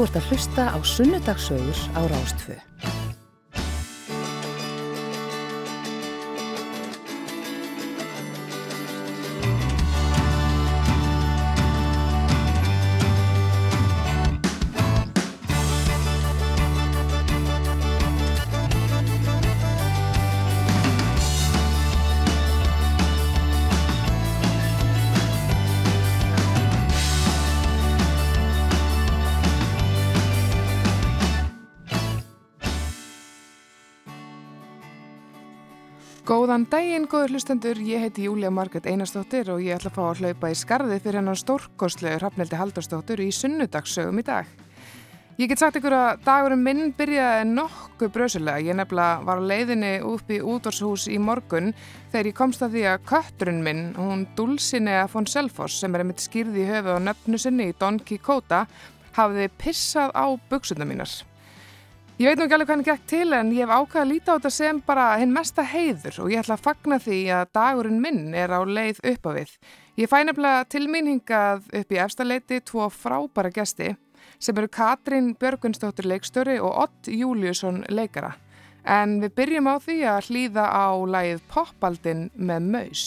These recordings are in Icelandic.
Þú ert að hlusta á Sunnudagsögur á Rástfö. Góðan daginn, góður hlustendur, ég heiti Júlia Marget Einarstóttir og ég ætla að fá að hlaupa í skarði fyrir hennar stórkostlegu Hrafnildi Haldarstóttir í sunnudagsögum í dag. Ég get sagt ykkur að dagurum minn byrjaði nokkuð brösulega. Ég nefnilega var á leiðinni upp í útvarshús í morgun þegar ég komst að því að kötturinn minn, hún Dulcinea von Selfoss sem er einmitt skýrði í höfu á nöfnu sinni í Don Quixota, hafði pissað á buksuna mínar. Ég veit nú ekki alveg hann gekk til en ég hef ákveðið að líta á þetta sem bara hinn mesta heiður og ég ætla að fagna því að dagurinn minn er á leið upp á við. Ég fæ nefnilega tilmýningað upp í efstaleiti tvo frábæra gesti sem eru Katrín Björgunstóttir leikstöri og Ott Júliusson leikara. En við byrjum á því að hlýða á lægið Poppaldin með Maus.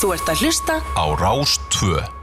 Þú ert að hlusta á Rástvö.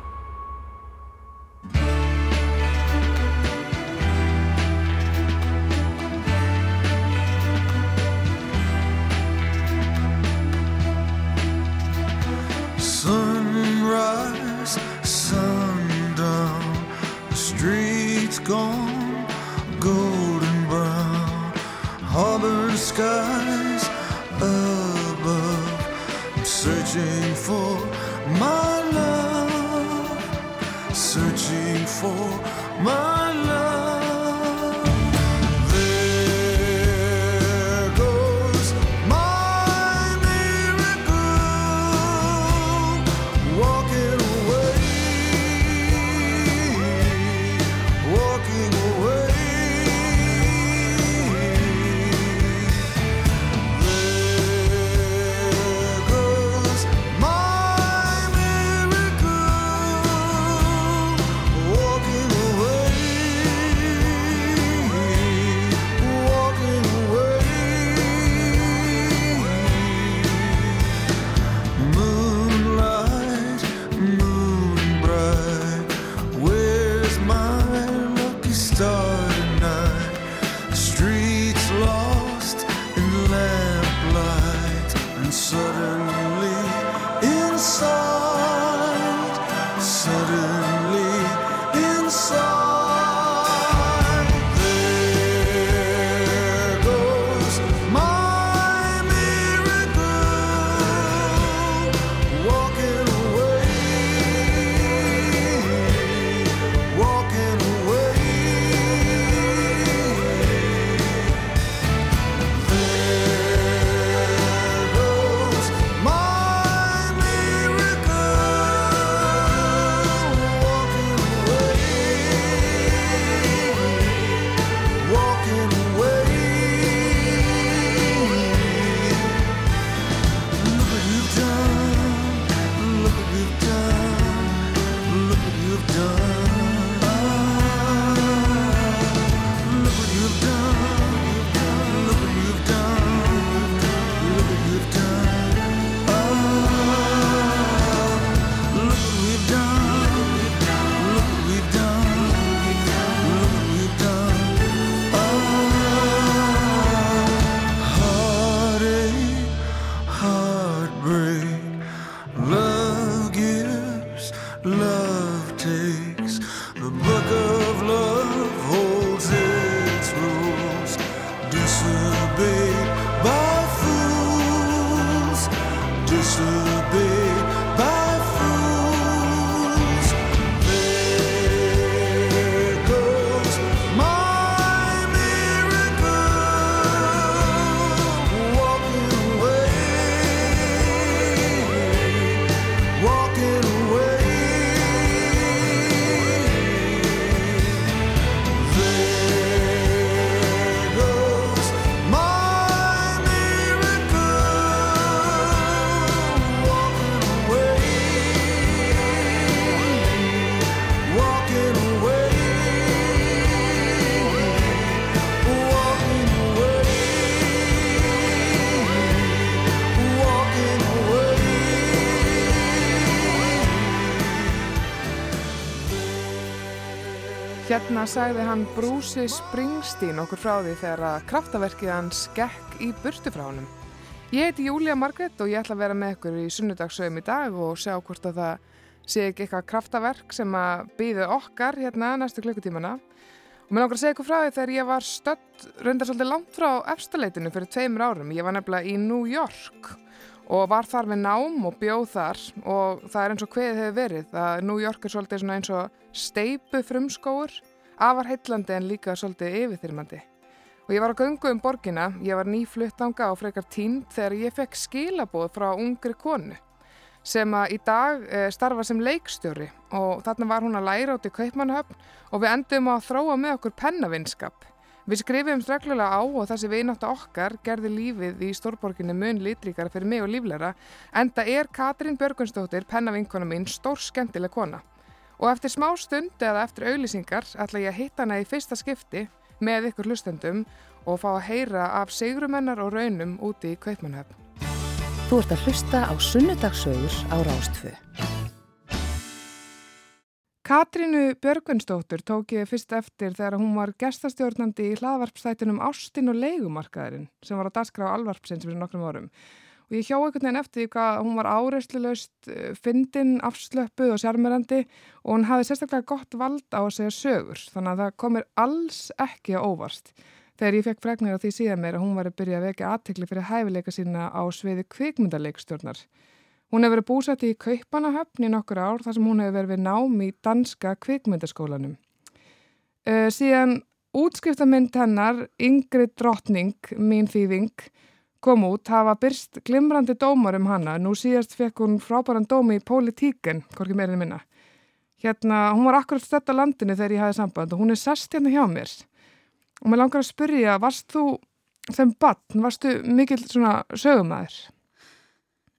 Hérna sagði hann Bruce Springsteen okkur frá því þegar að kraftaverkið hans gekk í burtu frá honum. Ég heiti Júlia Margret og ég ætla að vera með ykkur í sunnudagsögum í dag og sjá hvort að það sé ekki eitthvað kraftaverk sem að býðu okkar hérna næstu klukkutímana. Og mér langar að segja ykkur frá því þegar ég var stödd reyndar svolítið langt frá efstaleitinu fyrir tveimur árum. Ég var nefnilega í New York og var þar við nám og bjóð þar og það er eins og hveðið hefur verið að New York er svolítið eins og steipu frumskóur, afar heitlandi en líka svolítið yfirþyrmandi. Og ég var að göngu um borgina, ég var nýfluttanga og frekar tínd þegar ég fekk skilaboð frá ungri konu sem að í dag e, starfa sem leikstjóri og þarna var hún að læra út í Kaupmannhöfn og við endum að þróa með okkur pennavinskap. Við skrifum streglulega á og þessi viðnáttu okkar gerði lífið í stórborginni mun litríkara fyrir mig og líflera en það er Katrín Björgunsdóttir, pennavinkona mín, stór skemmtileg kona. Og eftir smá stund eða eftir auðlýsingar ætla ég að hitta hana í fyrsta skipti með ykkur hlustendum og fá að heyra af sigrumennar og raunum úti í Kaupmannhöfn. Þú ert að hlusta á Sunnudagsögur á Rástfö. Katrínu Björgvinsdóttur tók ég fyrst eftir þegar hún var gestastjórnandi í hlaðvarpstættinum Ástin og leigumarkaðurinn sem var á dagskrá alvarpsins fyrir nokkrum árum. Og ég hjá einhvern veginn eftir því hvað hún var áreyslulegst, fyndin, afslöppuð og sjarmirandi og hún hafði sérstaklega gott vald á að segja sögur þannig að það komir alls ekki á óvart. Þegar ég fekk fregnir á því síðan meira hún var að byrja að vekja aðtekli fyrir hæfileika sína á sviði kvikmyndaleikstjórnar. Hún hefur verið búsætt í Kaupanahöfn í nokkur ár þar sem hún hefur verið nám í danska kvikmyndaskólanum. Uh, síðan útskriftamynd hennar, Yngri drottning, mín þýðing, kom út, hafa byrst glimrandi dómar um hana. Nú síðast fekk hún frábæran dómi í Politíken, hvorki meirin minna. Hérna, hún var akkurat stött á landinu þegar ég hafði samband og hún er sest hérna hjá mér. Og mér langar að spyrja, varst þú sem batn, varstu mikil svona sögumæður?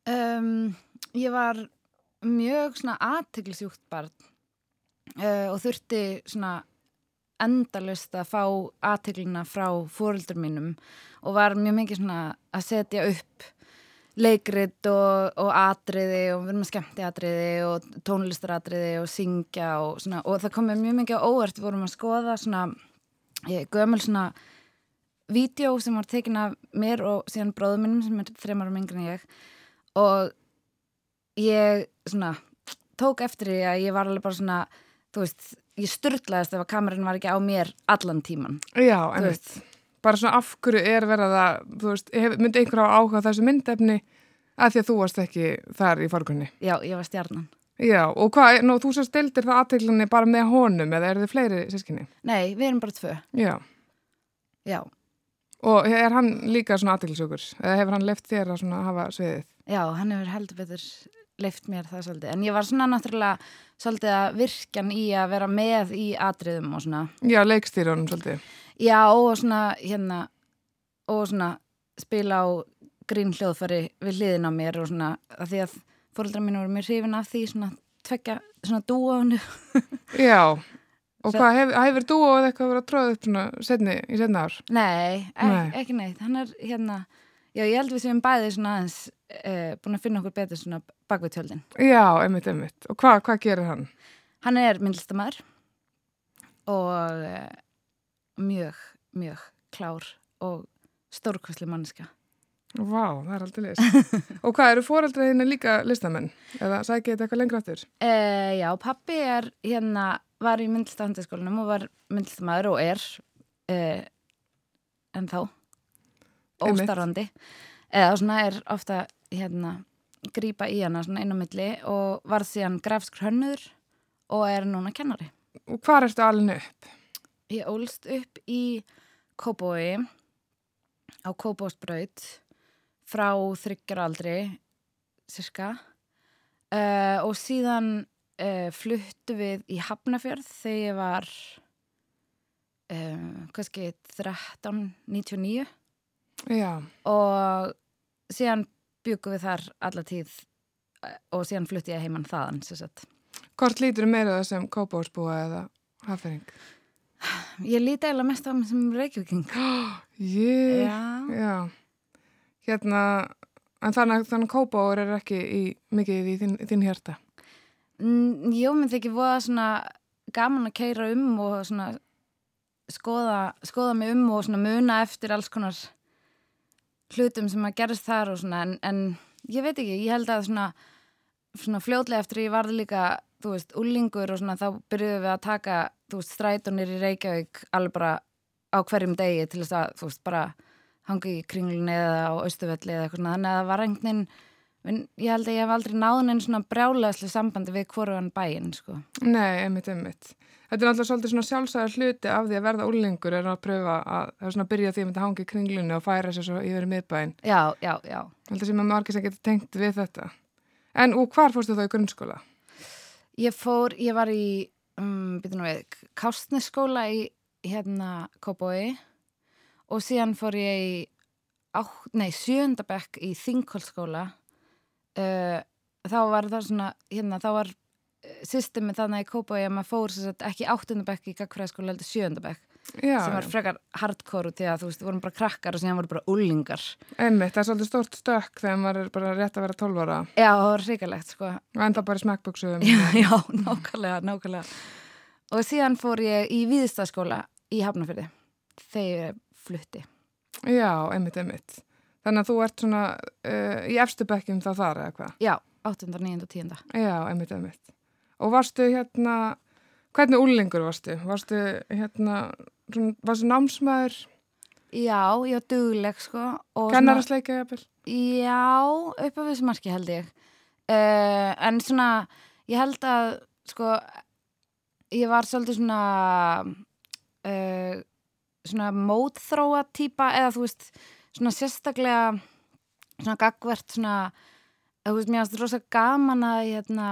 Um, ég var mjög svona aðteglisjúkt barn uh, og þurfti svona endalust að fá aðteglina frá fóröldur mínum og var mjög mikið svona að setja upp leikrit og, og atriði og við erum að skemmti atriði og tónlistaratriði og syngja og svona og það komið mjög mikið á óvart, við vorum að skoða svona, ég gömul svona vídeo sem var tekin af mér og síðan bróðum minnum sem er þreymar yngri en ég. Og ég svona tók eftir því að ég var alveg bara svona þú veist, ég styrlaðist ef að kamerin var ekki á mér allan tíman Já, Þú en veist, bara svona af hverju er verið að, þú veist, myndi einhver á áhuga þessu myndefni að því að þú varst ekki þar í fargunni. já, ég var stjarnan Já, og hvað, nú þú svo stildir það aðteglinni bara með honum eða eru þið fleiri sískinni? Nei, við erum bara tvö, Já, já, og er hann líka svona aðteglisökur eða hefur hann left þér að svona hafa sviðið? já, hann hefur heldur betur leift mér það svolítið, en ég var svona náttúrulega svolítið að virkjan í að vera með í atriðum og svona Já, leikstýrunum svolítið. Já, og svona hérna og svona spila á grín hljóðfæri við hliðin á mér og svona að því að fóröldra mín voru mjög hrifin af því svona tvekja, svona dúa Já, og Svo- hvað, hef, hefur þú og eitthvað verið að tróða upp svona setni, í setna ár? Nei, ek, Nei. ekki neitt hann er hérna, já ég held við sem bæði svona aðeins uh, búin að finna okkur betur svona bakvið tjöldin. Já, einmitt, einmitt. Og hvað, hvað gerir hann? Hann er myndlistamæður og uh, mjög, mjög klár og stórkvæsli manneska. Vá, það er aldrei list. og hvað, eru fóreldraðinni líka listamenn? Eða sækið þetta eitthvað lengra áttur? Uh, já, pappi er hérna, var í myndlistahandaskólanum og var myndlistamæður og er uh, en þá óstarfandi eða svona er ofta hérna grípa í hana svona inn á milli og var síðan grafskur hönnur og er núna kennari. Og hvað ertu alveg upp? Ég ólst upp í Kóbói á Kóbósbraut frá þryggjar aldri cirka uh, og síðan uh, fluttu við í Hafnafjörð þegar ég var uh, kannski 1399 Já, og síðan byggum við þar alla tíð eh, og síðan flutti ég heimann þaðan hvort lítur meira það sem kópásbúa eða hafðfering? Ég líti eiginlega mest á mig sem reykjöking. Ég, Já. já. Hérna, en þannig, þannig kópáur er ekki í, mikið í þín, þín hjarta. Mm, Jó, minn þykir voða svona gaman að keira um og svona skoða, skoða mig um og svona muna eftir alls konar hlutum sem að gerist þar og svona en, en ég veit ekki, ég held að svona, svona fljótlega eftir ég varði líka þú veist, úlingur og svona þá byrjuðum við að taka, þú veist, strætónir í Reykjavík alveg bara á hverjum degi til þess að, þú veist, bara hanga í kringlunni eða á austuvelli eða eitthvað svona, þannig að það var en ég held að ég hef aldrei náðun einn svona brjálæðslu sambandi við hvorugan bæinn, sko. Nei, einmitt, einmitt. Þetta er alltaf svolítið svona sjálfsæðar hluti af því að verða úlingur er að pröfa að, það er svona að byrja því að mynda hangi í kringlunni og færa sér svo yfir í miðbæinn. Já, já, já. Þetta sem að margir sem getur tengt við þetta. En og hvar fórstu þá í grunnskóla? Ég fór, ég var í, um, byrjum við, Kástnesskóla í hérna Kóbói og síðan fór ég í, á, nei, sjöndabekk í Þingholskóla. Uh, þá var það svona, hérna, þá var systemi þannig í Kópavogi að maður fór sagt, ekki áttundabekk í gagfræðaskóla heldur sjöndabekk Já, sem var frekar hardcore út því að þú veist, við vorum bara krakkar og síðan voru bara úlingar einmitt, það er svolítið stórt stökk þegar maður er bara rétt að vera 12 ára Já, það var hrikalegt sko og enda bara í smekkbuxum. Já, já, nákvæmlega, nákvæmlega og síðan fór ég í Víðstaskóla í Hafnafyrði þegar ég flutti Já, einmitt, einmitt. Þannig að þú ert svona uh, í efstu bekkjum þá þar eða hvað? Já, 8. 9. og 10. Já, einmitt, einmitt. Og varstu hérna, hvernig úlingur varstu? Varstu hérna, svona, varstu námsmaður, Já, ég var dugleg sko kennarasleika jafnvel? Já, upp á þessu marki held ég. Uh, en svona, ég held að, sko, ég var svolítið svona, uh, svona mótþróa típa eða þú veist, svona sérstaklega, svona gagvert svona, eða þú veist, mér finnst rosa gaman að, hérna,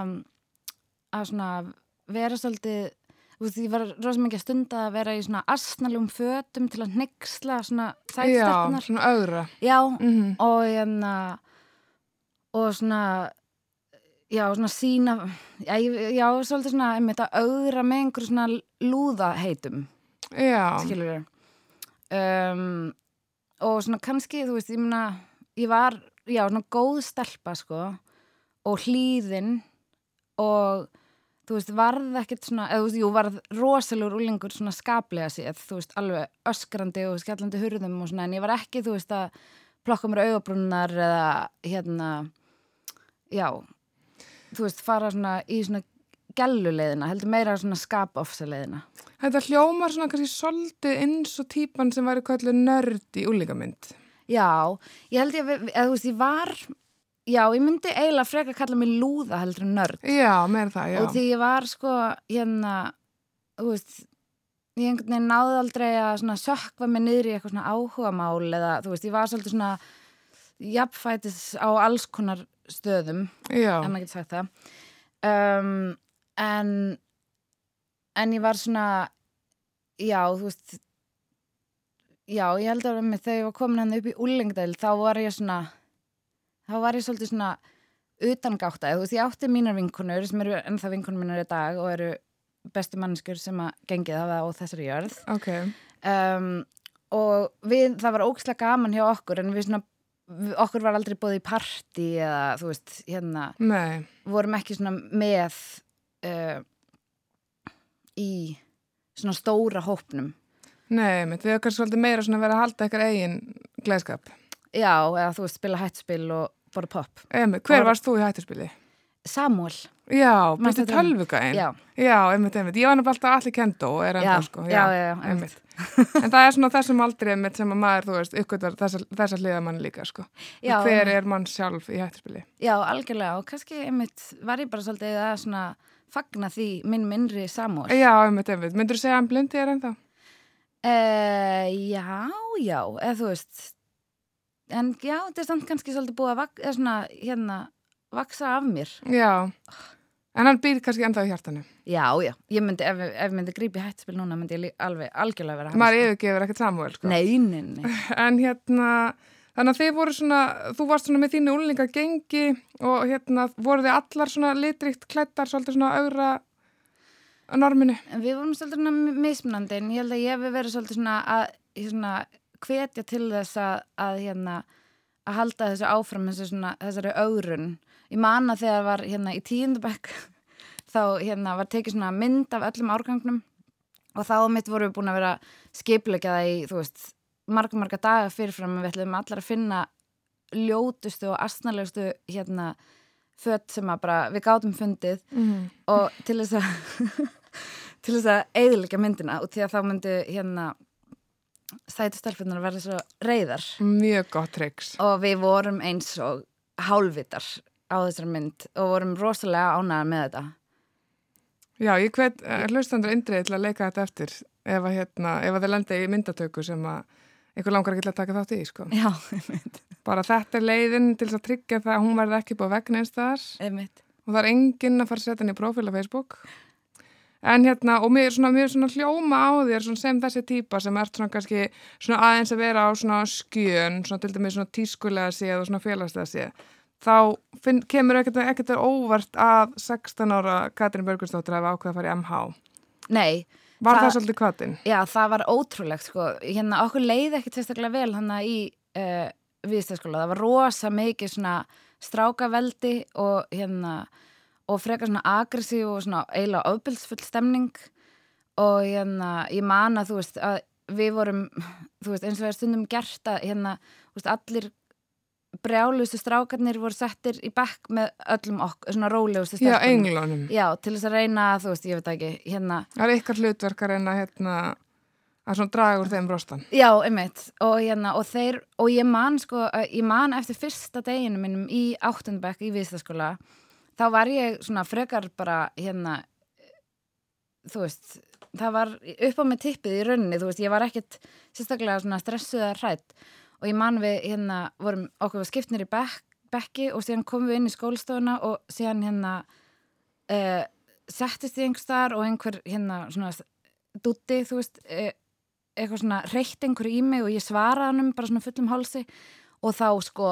að svona vera svolítið, þú veist, ég var rosa mikið stund að vera í svona asnalum fötum til að nexla svona Já, sætstættunar. svona augra. Já, Mm og hérna og svona já, svona sína já, ég- já svolítið svona einmitt að augra með einhverju svona lúðaheitum Já, skilur við um, og svona kannski, þú veist, ég meina ég var, já, svona góð stelpa sko, og hlýðin og þú veist, varð ekkert svona, eða þú veist, jú, varð rosalegur úlingur svona skaplega séð, þú veist, alveg öskrandi og skellandi hurðum og svona, en ég var ekki, þú veist, að plokka mér augabrunnar eða, hérna já, þú veist, fara svona í svona gelluleiðina, heldur meira svona skapofsaleiðina. þetta hljómar svona kannski svolítið eins og típan sem væri kallið nörd í úlingamynd. Já, ég held ég að þú veist, ég var, já, ég myndi eiginlega frekar kalla mig lúða heldur en nörd. Já, meira það, já. Og því ég var sko, hérna, þú veist, ég einhvern veginn náði aldrei að svona sökva mig niður í eitthvað svona áhugamál eða, þú veist, ég var svolítið svona jafnfætis á alls konar stöðum, Já, ef maður getur sagt það. Um, en, en ég var svona, já, þú veist, já, ég held að með þegar ég var komin hann upp í úlengdæl, þá var ég svona, þá var ég svolítið svona utangátta, þú veist, ég átti mínar vinkonur sem eru ennþá vinkonur mínar í dag og eru bestu mannskur sem að gengið hafa á þessari jörð. Ok. um, og við, það var ógislega gaman hjá okkur en við svona okkur var aldrei búið í partí eða þú veist, hérna Nei, vorum ekki svona með uh, í svona stóra hópnum. Nei, við okkar svolítið meira svona verið að halda eitthvað eigin gleðskap. Já, eða þú veist, spila hættspil og bara pop. Einmitt, hver Var- varst þú í hættuspili? Samuel, Já, honum? tölvugæðin. já, Já, einmitt, einmitt. Ég var nefnilega alltaf allir kendo og er ennþá, sko. já, já, já, einmitt. en það er svona þessum aldrei einmitt sem að maður, þú veist, uppgötvar þessa, þessa hliða mann líka, sko. Já, Og hver er mann sjálf í hættuspili? já, algjörlega og kannski einmitt var ég bara svolítið að svona fagna því minn minnri Samuel. Já, einmitt, einmitt. Myndur þú segja að hann blindi er ennþá? Uh, já, já, eða þú veist en já, þetta er samt kannski svolítið búið að vak svona, hérna, vaksa af mér Já. En hann býr kannski ennþá í hjartanu. Já, já, ég myndi, ef, ef ég myndi grípi hættspil núna myndi ég alveg algjörlega vera hann Maður yfirgefur ekkert Samuel, sko. Nei, nei, nei En hérna, þannig að þið voru svona, þú varst svona með þínu úlninga gengi og hérna, voru þið allar svona litrikt klættar, svolítið svona augra á norminu? En við vorum svolítið svona mismunandi en ég held að ég hef verið svolítið svona að svona hvetja til þess að, að hérna að halda þessu áfram þessu svona, þessari augrun. Ég man að þegar var hérna í tíundabæk þá hérna var tekið svona mynd af öllum árgangnum og þá mitt vorum við búin að vera skipleikjaða í, þú veist, marga, marga daga fyrirfram við ætlum allar að finna ljótustu og astnalegustu hérna fött sem að bara við gátum fundið Mm. og til þess að til þess að eiðilega myndina og því að þá myndi hérna sætu stelpunar verða svo reyðar Mjög gott triks. og við vorum eins og hálfvitar á þessari mynd og vorum rosalega ánægðar með þetta Já, ég hvet uh, hlustandur indriði til að leika þetta eftir ef að, hérna, ef að þið lendi í myndatöku sem að einhver langar ekki til að taka þátt í, sko. Já, Bara þetta er leiðin til að tryggja það að hún verði ekki búið vegna eins þar einmitt og það er enginn að fara að setja henni í prófíl á Facebook. En hérna, og mér er svona, svona hljóma á þér svona sem þessi típa sem ert svona kannski svona aðeins að vera á svona skjön, svona til dæmis svona tískulega séð og svona félagslega séð. Þá finn, kemur ekkert, ekkert óvart að 16 ára Katrin Börgursdóttir hafa ákveða að fara í MH. Nei, Var það, Það- svolítið kvatin? Já, það var ótrúlegt sko. Hérna, okkur leiði ekki sérstaklega vel hann í uh, viðstæðskóla. Það var rosa mikið svona strákaveldi og hérna og frekar svona aggressív og svona eiginlega ofbilsfull stemning og hérna, ég man að þú veist að við vorum, þú veist, eins og það er stundum gert að hérna, þú veist, allir brjálustu strákarnir voru settir í bekk með öllum okkur, svona rólegustu Já, stelpunum. englunum. Já, til þess að reyna, þú veist, ég veit ekki, hérna Það er ykkar hlutverkar en að hérna að svona draga úr þeim rostan. Já, einmitt, og hérna, og þeir, og ég man sko, ég man eftir fyrsta deginu mínum í áttundabæk í viðstaskóla, þá var ég svona frekar bara, hérna, þú veist, það var upp á mig tippið í rauninni, þú veist, ég var ekkert sérstaklega svona stressuð eða hrætt og ég man við, hérna, vorum okkur var skiptnir í bekk, bekki og síðan komum við inn í skólastofuna og síðan hérna uh, settist ég einhver staðar og einhver hérna svona dutti, þú veist, uh, eitthvað svona reytt einhverju í mig og ég svaraði hann bara svona fullum hálsi. Og þá sko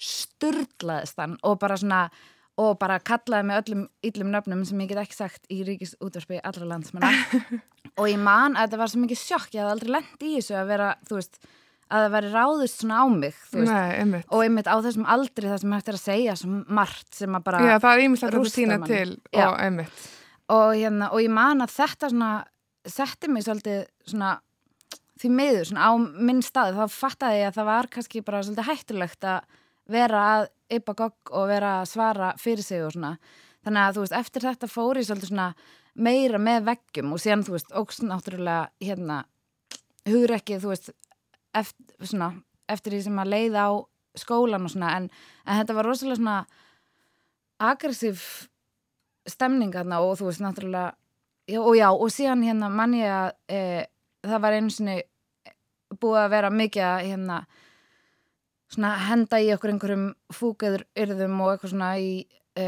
sturlaðist hann og bara svona og bara kallaði mig öllum yllum nöfnum sem ég get ekki sagt í ríkis útvarpi allra landsmanna og ég man að þetta var svo mikið sjokk, ég hafði aldrei lent í þessu að vera, veist, að það væri ráðust svona á mig, veist Nei, einmitt. og einmitt á þessum aldri það sem hægt er að segja svo margt sem að bara Já, það er ímislegt að þú manni. til og einmitt. og, hérna, og ég man að þetta svona setti mig svolítið svona því miður svona á minn stað þá fattaði ég að það var kannski bara svolítið hættulegt að vera að yppa gogg og vera að svara fyrir sig og svona. Þannig að þú veist eftir þetta fór ég svolítið svona meira með veggjum og síðan þú veist ógst náttúrulega hérna hugur ekki þú veist eftir, svona, eftir því sem að leiða á skólan og svona en, en þetta var rosalega svona aggressív stemning þarna og þú veist náttúrulega já, og já og síðan hérna mann ég að e, það var einu sinni búið að vera mikið að hérna svona henda í okkur einhverjum fúkaður yrðum og eitthvað svona í e,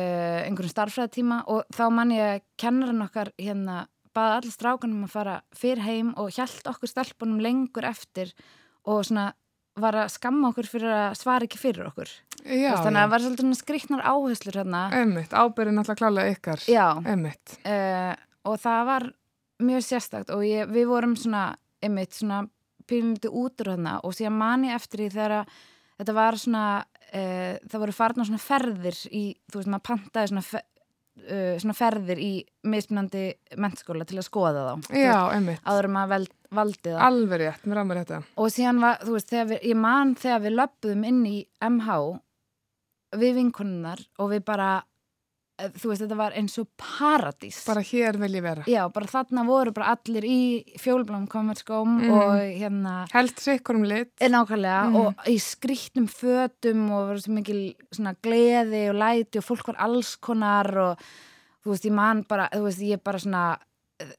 einhverjum starffræðatíma og þá mann ég að kennarinn okkar hérna baða allir strákunum að fara fyrr heim og hjælt okkur stelpunum lengur eftir og svona var að skamma okkur fyrir að svara ekki fyrir okkur Já, þannig að það var svolítið skrýtnar áherslur hérna einmitt. Ábyrðin alltaf klálega ykkar. já, uh, og það var mjög sérstakt og ég, við vorum svona einmitt svona pínlítið útur hérna og síðan man ég eftir því þegar að þetta var svona uh, það voru farna svona ferðir í, þú veist maður pantaði svona, fe, uh, svona ferðir í mismunandi mennskóla til að skoða þá Já, einmitt. áður maður veld, valdi það Alveg rétt, mér ámur þetta. og síðan var, þú veist, við, ég man þegar við löpum inn í MH við vinkonunnar og við bara eh, þú veist, þetta var eins og paradís Bara hér vil ég vera. Já, bara þarna voru bara allir í fjólblám kommerskóm Mhm. og hérna Held sikkur um lit. er nákvæmlega Mhm. og í skrýtnum fötum og var svo mikil svona gleði og læti og fólk var alls konar og þú veist, ég man bara, þú veist, ég bara svona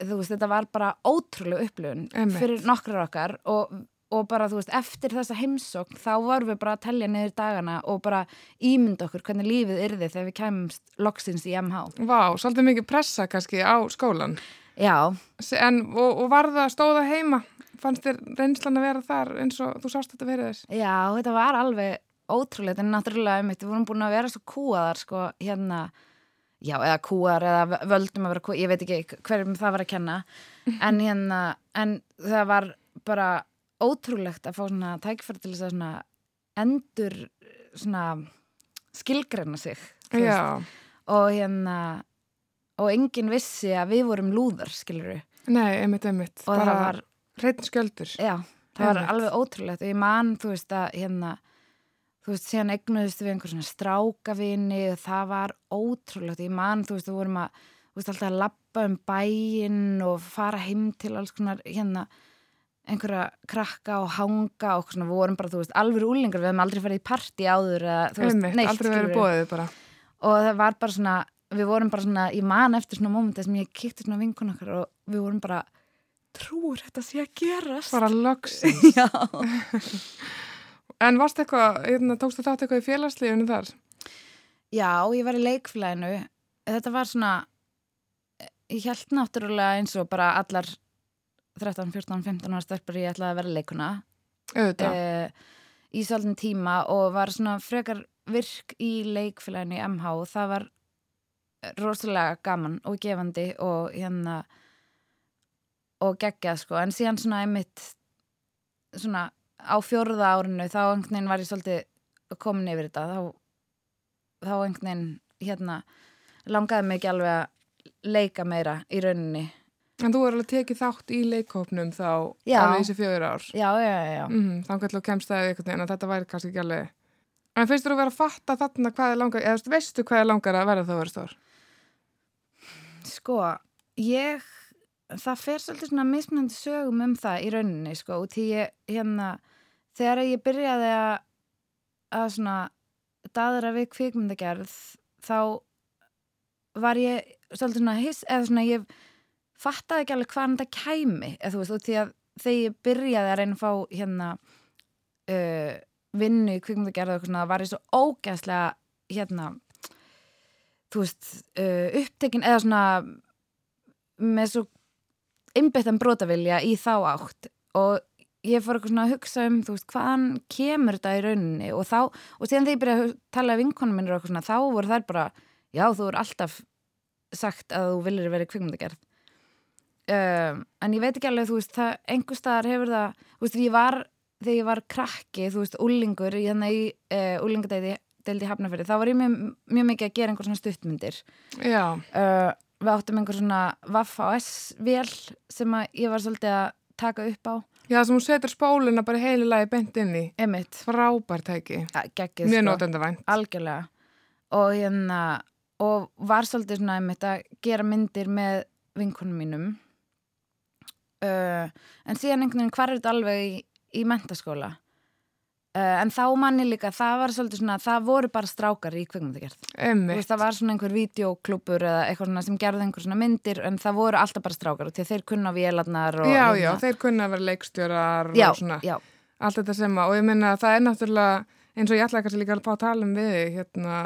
þú veist, þetta var bara ótrúlega Einmitt. fyrir nokkrar okkar og, og bara, þú veist, eftir þessa heimsókn þá vorum við bara að telja niður dagana og bara ímynda okkur hvernig lífið yrði þegar við kæmumst loksins í MH Vá, svolítið mikið pressa kannski á skólan. Já, En, og, og var það stóða heima? Fannst þér reynslan að vera þar eins og þú sást þetta verið þess? Já, þetta var alveg ótrúlega, en náttúrulega um við vorum búin að vera svo kúaðar sko, hérna, já, eða kúar eða völdum að vera kúar, ég veit ekki hverjum það var að kenna, en hérna en það var bara ótrúlegt að fá svona tækifæri til þess að svona endur svona skilgreina sig þú og hérna og enginn vissi að við vorum lúðar skilur við, nei, einmitt, einmitt. og það var hreitn skjöldur. Já, það var Einmitt. alveg ótrúlegt og ég man, þú veist, að hérna, þú veist, síðan egnuðist við einhver svona strákavini og það var ótrúlegt. Ég man, þú veist, við vorum að, þú veist, alltaf að lappa um bæinn og fara heim til alls konar, hérna, einhverja krakka og hanga og svona, við vorum bara, þú veist, alveg úlingar, við hefum aldrei farið í partí áður eða, þú veist, Einmitt, neitt, aldrei verið bóðið bara. Og það var bara svona, við vorum bara svona, ég man eftir svona mómenta sem ég kíkti svona vinkun okkar og við vorum bara, trúur þetta sé að gerast? Bara loks. Já. En varst eitthvað, hérna, tókstu þátt eitthvað í félagslífunu þar? Já, ég var í leikfélaginu. Þetta var svona, ég held náttúrulega eins og bara allar 13, 14, 15 ára stelpur ég ætlaði að vera leikuna uh, í svolítinn tíma og var svona frekar virk í leikfélaginu í MH og það var rosalega gaman og gefandi og hérna og geggjað sko. En síðan svona einmitt svona á fjórða árinu þá einhvern veginn var ég svolítið komin yfir þetta. Þá, þá einhvern veginn hérna langaði mig ekki alveg að leika meira í rauninni En þú er alveg tekið þátt í leikhópnum þá alveg þessi fjögur ár. já, já, já. Mm, þá kannski kemst það einhvern veginn að þetta væri kannski ekki alveg. En finnst þú að vera að fatta þarna hvað er langar, eða veistu hvað er langar að verða þá verður stór? Sko, ég, það fer svolítið svona mismunandi sögum um það í rauninni, sko, og því ég, hérna, þegar ég byrjaði að, að svona daðra við kvikmyndagerð, þá var ég svolítið svona hiss, eða svona ég fattaði ekki alveg hvaðan þetta kæmi, eða þú veist, og því að þegar ég byrjaði að reyna að fá, hérna, uh, vinnu í kvikmyndagerð og eitthvað svona, var ég svo ógæslega, hérna, þú veist, uh, upptekin eða svona með svo einbyttan brotavilja í þá átt. Og ég fór eitthvað svona að hugsa um þú veist, hvaðan kemur þetta í rauninni? Og þá, og síðan þegar ég byrjaði að tala vinkonum minnur og eitthvað svona, þá voru þær bara já, þú er alltaf sagt að þú viljir verið kvikmyndagerð um, en ég veit ekki alveg þú veist, það, einhver staðar hefur það þú veist, ég var, þegar ég var krakki þú veist, úlingur í hérna í uh, úlingadeiði deildi í Hafnafjörði, þá var ég mjög, mjög mikið að gera einhver svona stuttmyndir. Já, uh, við áttum einhver svona Vaff á S-vél sem að ég var svolítið að taka upp á. Já sem hún setur spóluna bara heililagi bent inn í. emitt, Frábær tæki. ja, geggið Mjög sko, nótendavænt. algjörlega. Og hérna og var svolítið svona emitt að gera myndir með vinkonum mínum uh, en síðan einhvern veginn hvar er þetta alveg í, í mentaskóla uh, en þá manni líka, það var svolítið svona það voru bara strákar í veist, það var svona einhver videoklúpur eða eitthvað svona sem gerði einhver svona myndir en það voru alltaf bara strákar og þeir kunna vélarnar og Já, hérna- já, þeir kunna vera leikstjórar já, og svona. já, allt þetta sem að, og ég minna að það er náttúrulega eins og ég ætla kannski líka að fá að tala um við hérna,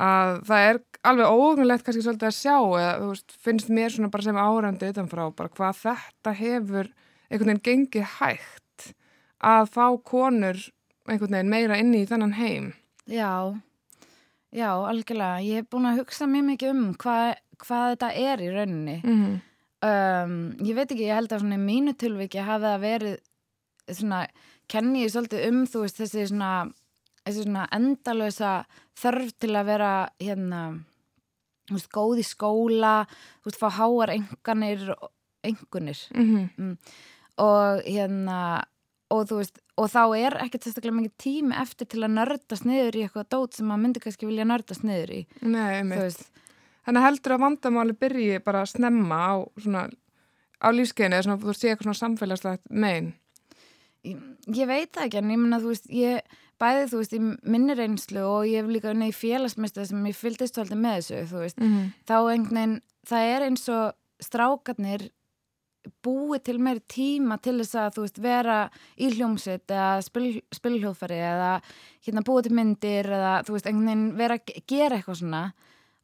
að það er alveg óögnulegt kannski svolítið að sjá eða þú veist, finnst mér svona bara sem árandi utanfrá, bara hvað þetta hefur einhvern veginn gengið hægt að fá konur einhvern veginn meira inni í þennan heim. Já já, algjörlega, ég hef búin að hugsa mjög mikið um hvað, hvað þetta er í rauninni. Mm um, ég veit ekki, ég held að svona í mínu tilviki hafi það verið svona, kenni ég svolítið um þú veist, þessi svona þessi svona endalösa þörf til að vera hérna þú veist, góð í skóla þú veist, fá háar enganir engunir -hmm. og hérna og þú veist, og þá er ekkert sérstaklega mikið tími eftir til að nördast niður í eitthvað dót sem maður myndi kannski vilja nördast niður í Nei, einmitt. Þannig heldur að vandamáli byrji bara að snemma á svona á lífskeiðinu eða svona, þú sé eitthvað svona samfélagslegt mein. ég, ég veit það ekki en ég menna þú veist, ég bæði þú veist í minni reynslu og ég hef líka unnið í félagsmyndstu sem ég fylgdist svolítið með þessu þú veist, Mm -hmm. þá einhvern veginn það er eins og strákarnir búið til meiri tíma til þess að þú veist vera í hljómsveit eða spil, spilhljóðfæri eða hérna búið til myndir eða þú veist einhvern veginn vera að ge- gera eitthvað svona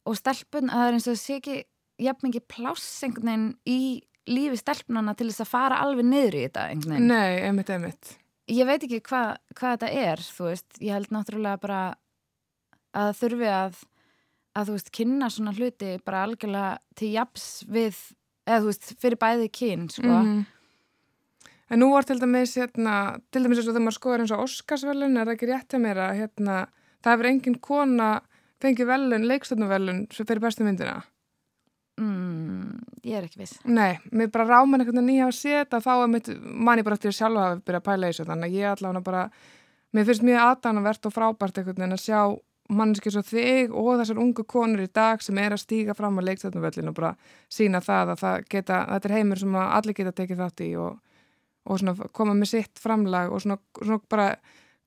og stelpun að það er eins og sé ekki jafn mikið pláss einhvern veginn í lífi stelpunana til þess að fara alveg niður í þetta einhvern veginn Nei, einmitt, einmitt. Ég veit ekki hvað hva þetta er þú veist, ég held náttúrulega bara að þurfi að að þú veist, kynna svona hluti bara algjörlega til japs við eða þú veist, fyrir bæði kyn sko. Mhm. En nú var til dæmis, hérna, til dæmis eins og þegar maður skoður eins og Óskarsvelun, er ekki rétt að mér að hérna, það hefur engin kona fengið velun, leikstöndumvelun sem fyrir bestu myndina. Mm, ég er ekki viss Nei, mér bara ráman einhvern veginn nýja að setja þá er mitt, manni bara eftir að sjálfa að byrja að pæla þessu, þannig að ég allavega bara, mér finnst mjög aðdánavert og frábært einhvern veginn að sjá manneski svo þig og þessar ungu konur í dag sem er að stíga fram á leikstöndumvellin og bara sína það að það geta, þetta er heimur sem að allir geta tekið þátt í og, og koma með sitt framlag og svona, svona bara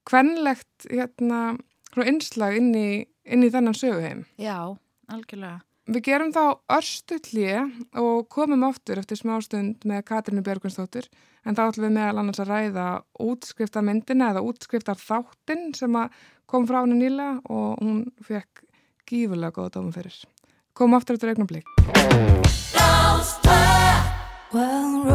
kvenlegt hérna, svona innslag inn í, inn í þennan söguheim. já, algjörlega Við gerum þá örstutlje og komum oftur eftir smástund með Katrínu Björgunsdóttir en þá ætlum við meðal annars að ræða útskrifta myndina eða útskriftar þáttinn sem kom frá henni nýla og hún fekk gífurlega góða dóma fyrir. Komum aftur eftir eignum blik. Wild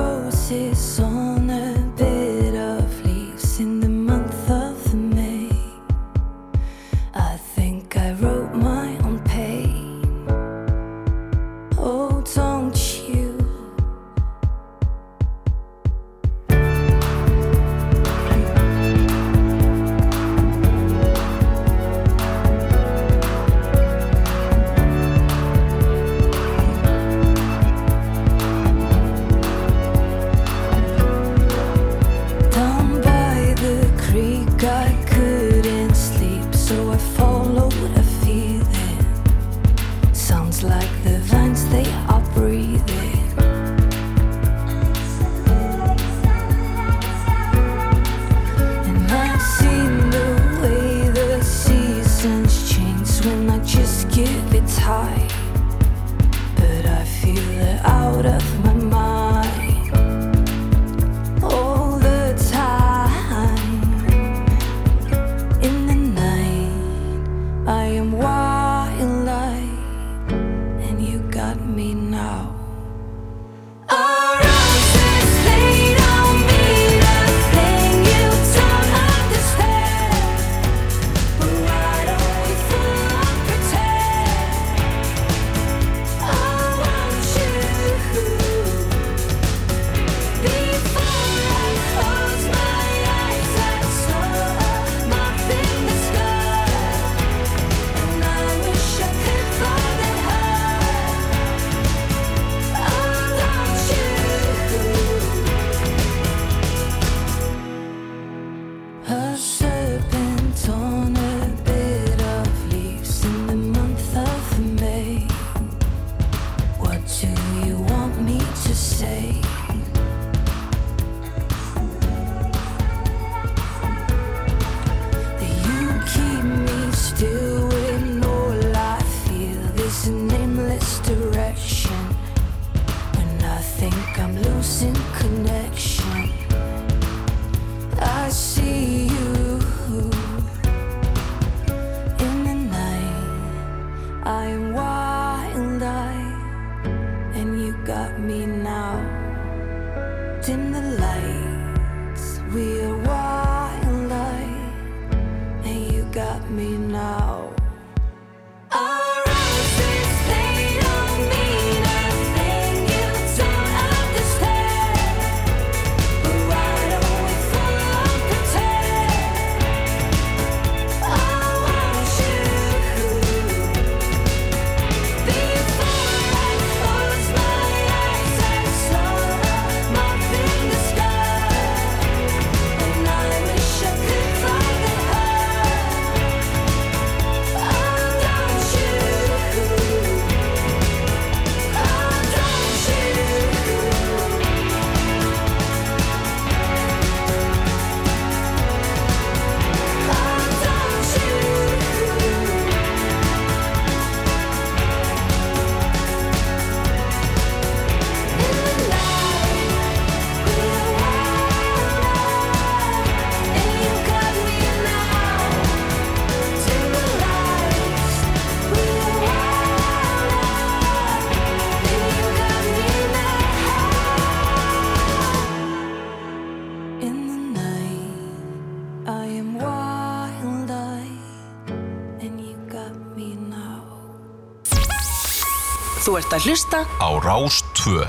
Þú ert að hlusta á Rástvö.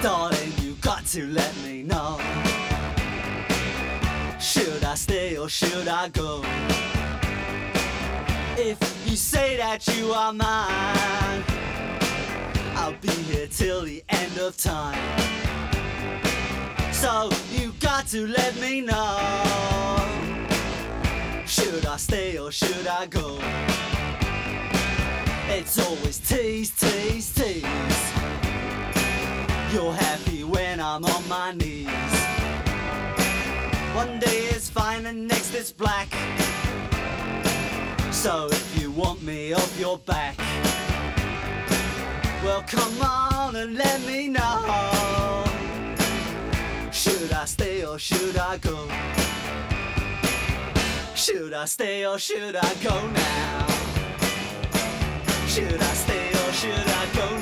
Darling, you got to let me know. Should I stay or should I go? If you say that you are mine, I'll be here till the end of time. So you got to let me know. Should I stay or should I go? It's always tease, tease, tease. You're happy when I'm on my knees. One day is fine and next is black. So if you want me off your back, well come on and let me know. Should I stay or should I go? Should I stay or should I go now? Should I stay or should I go now?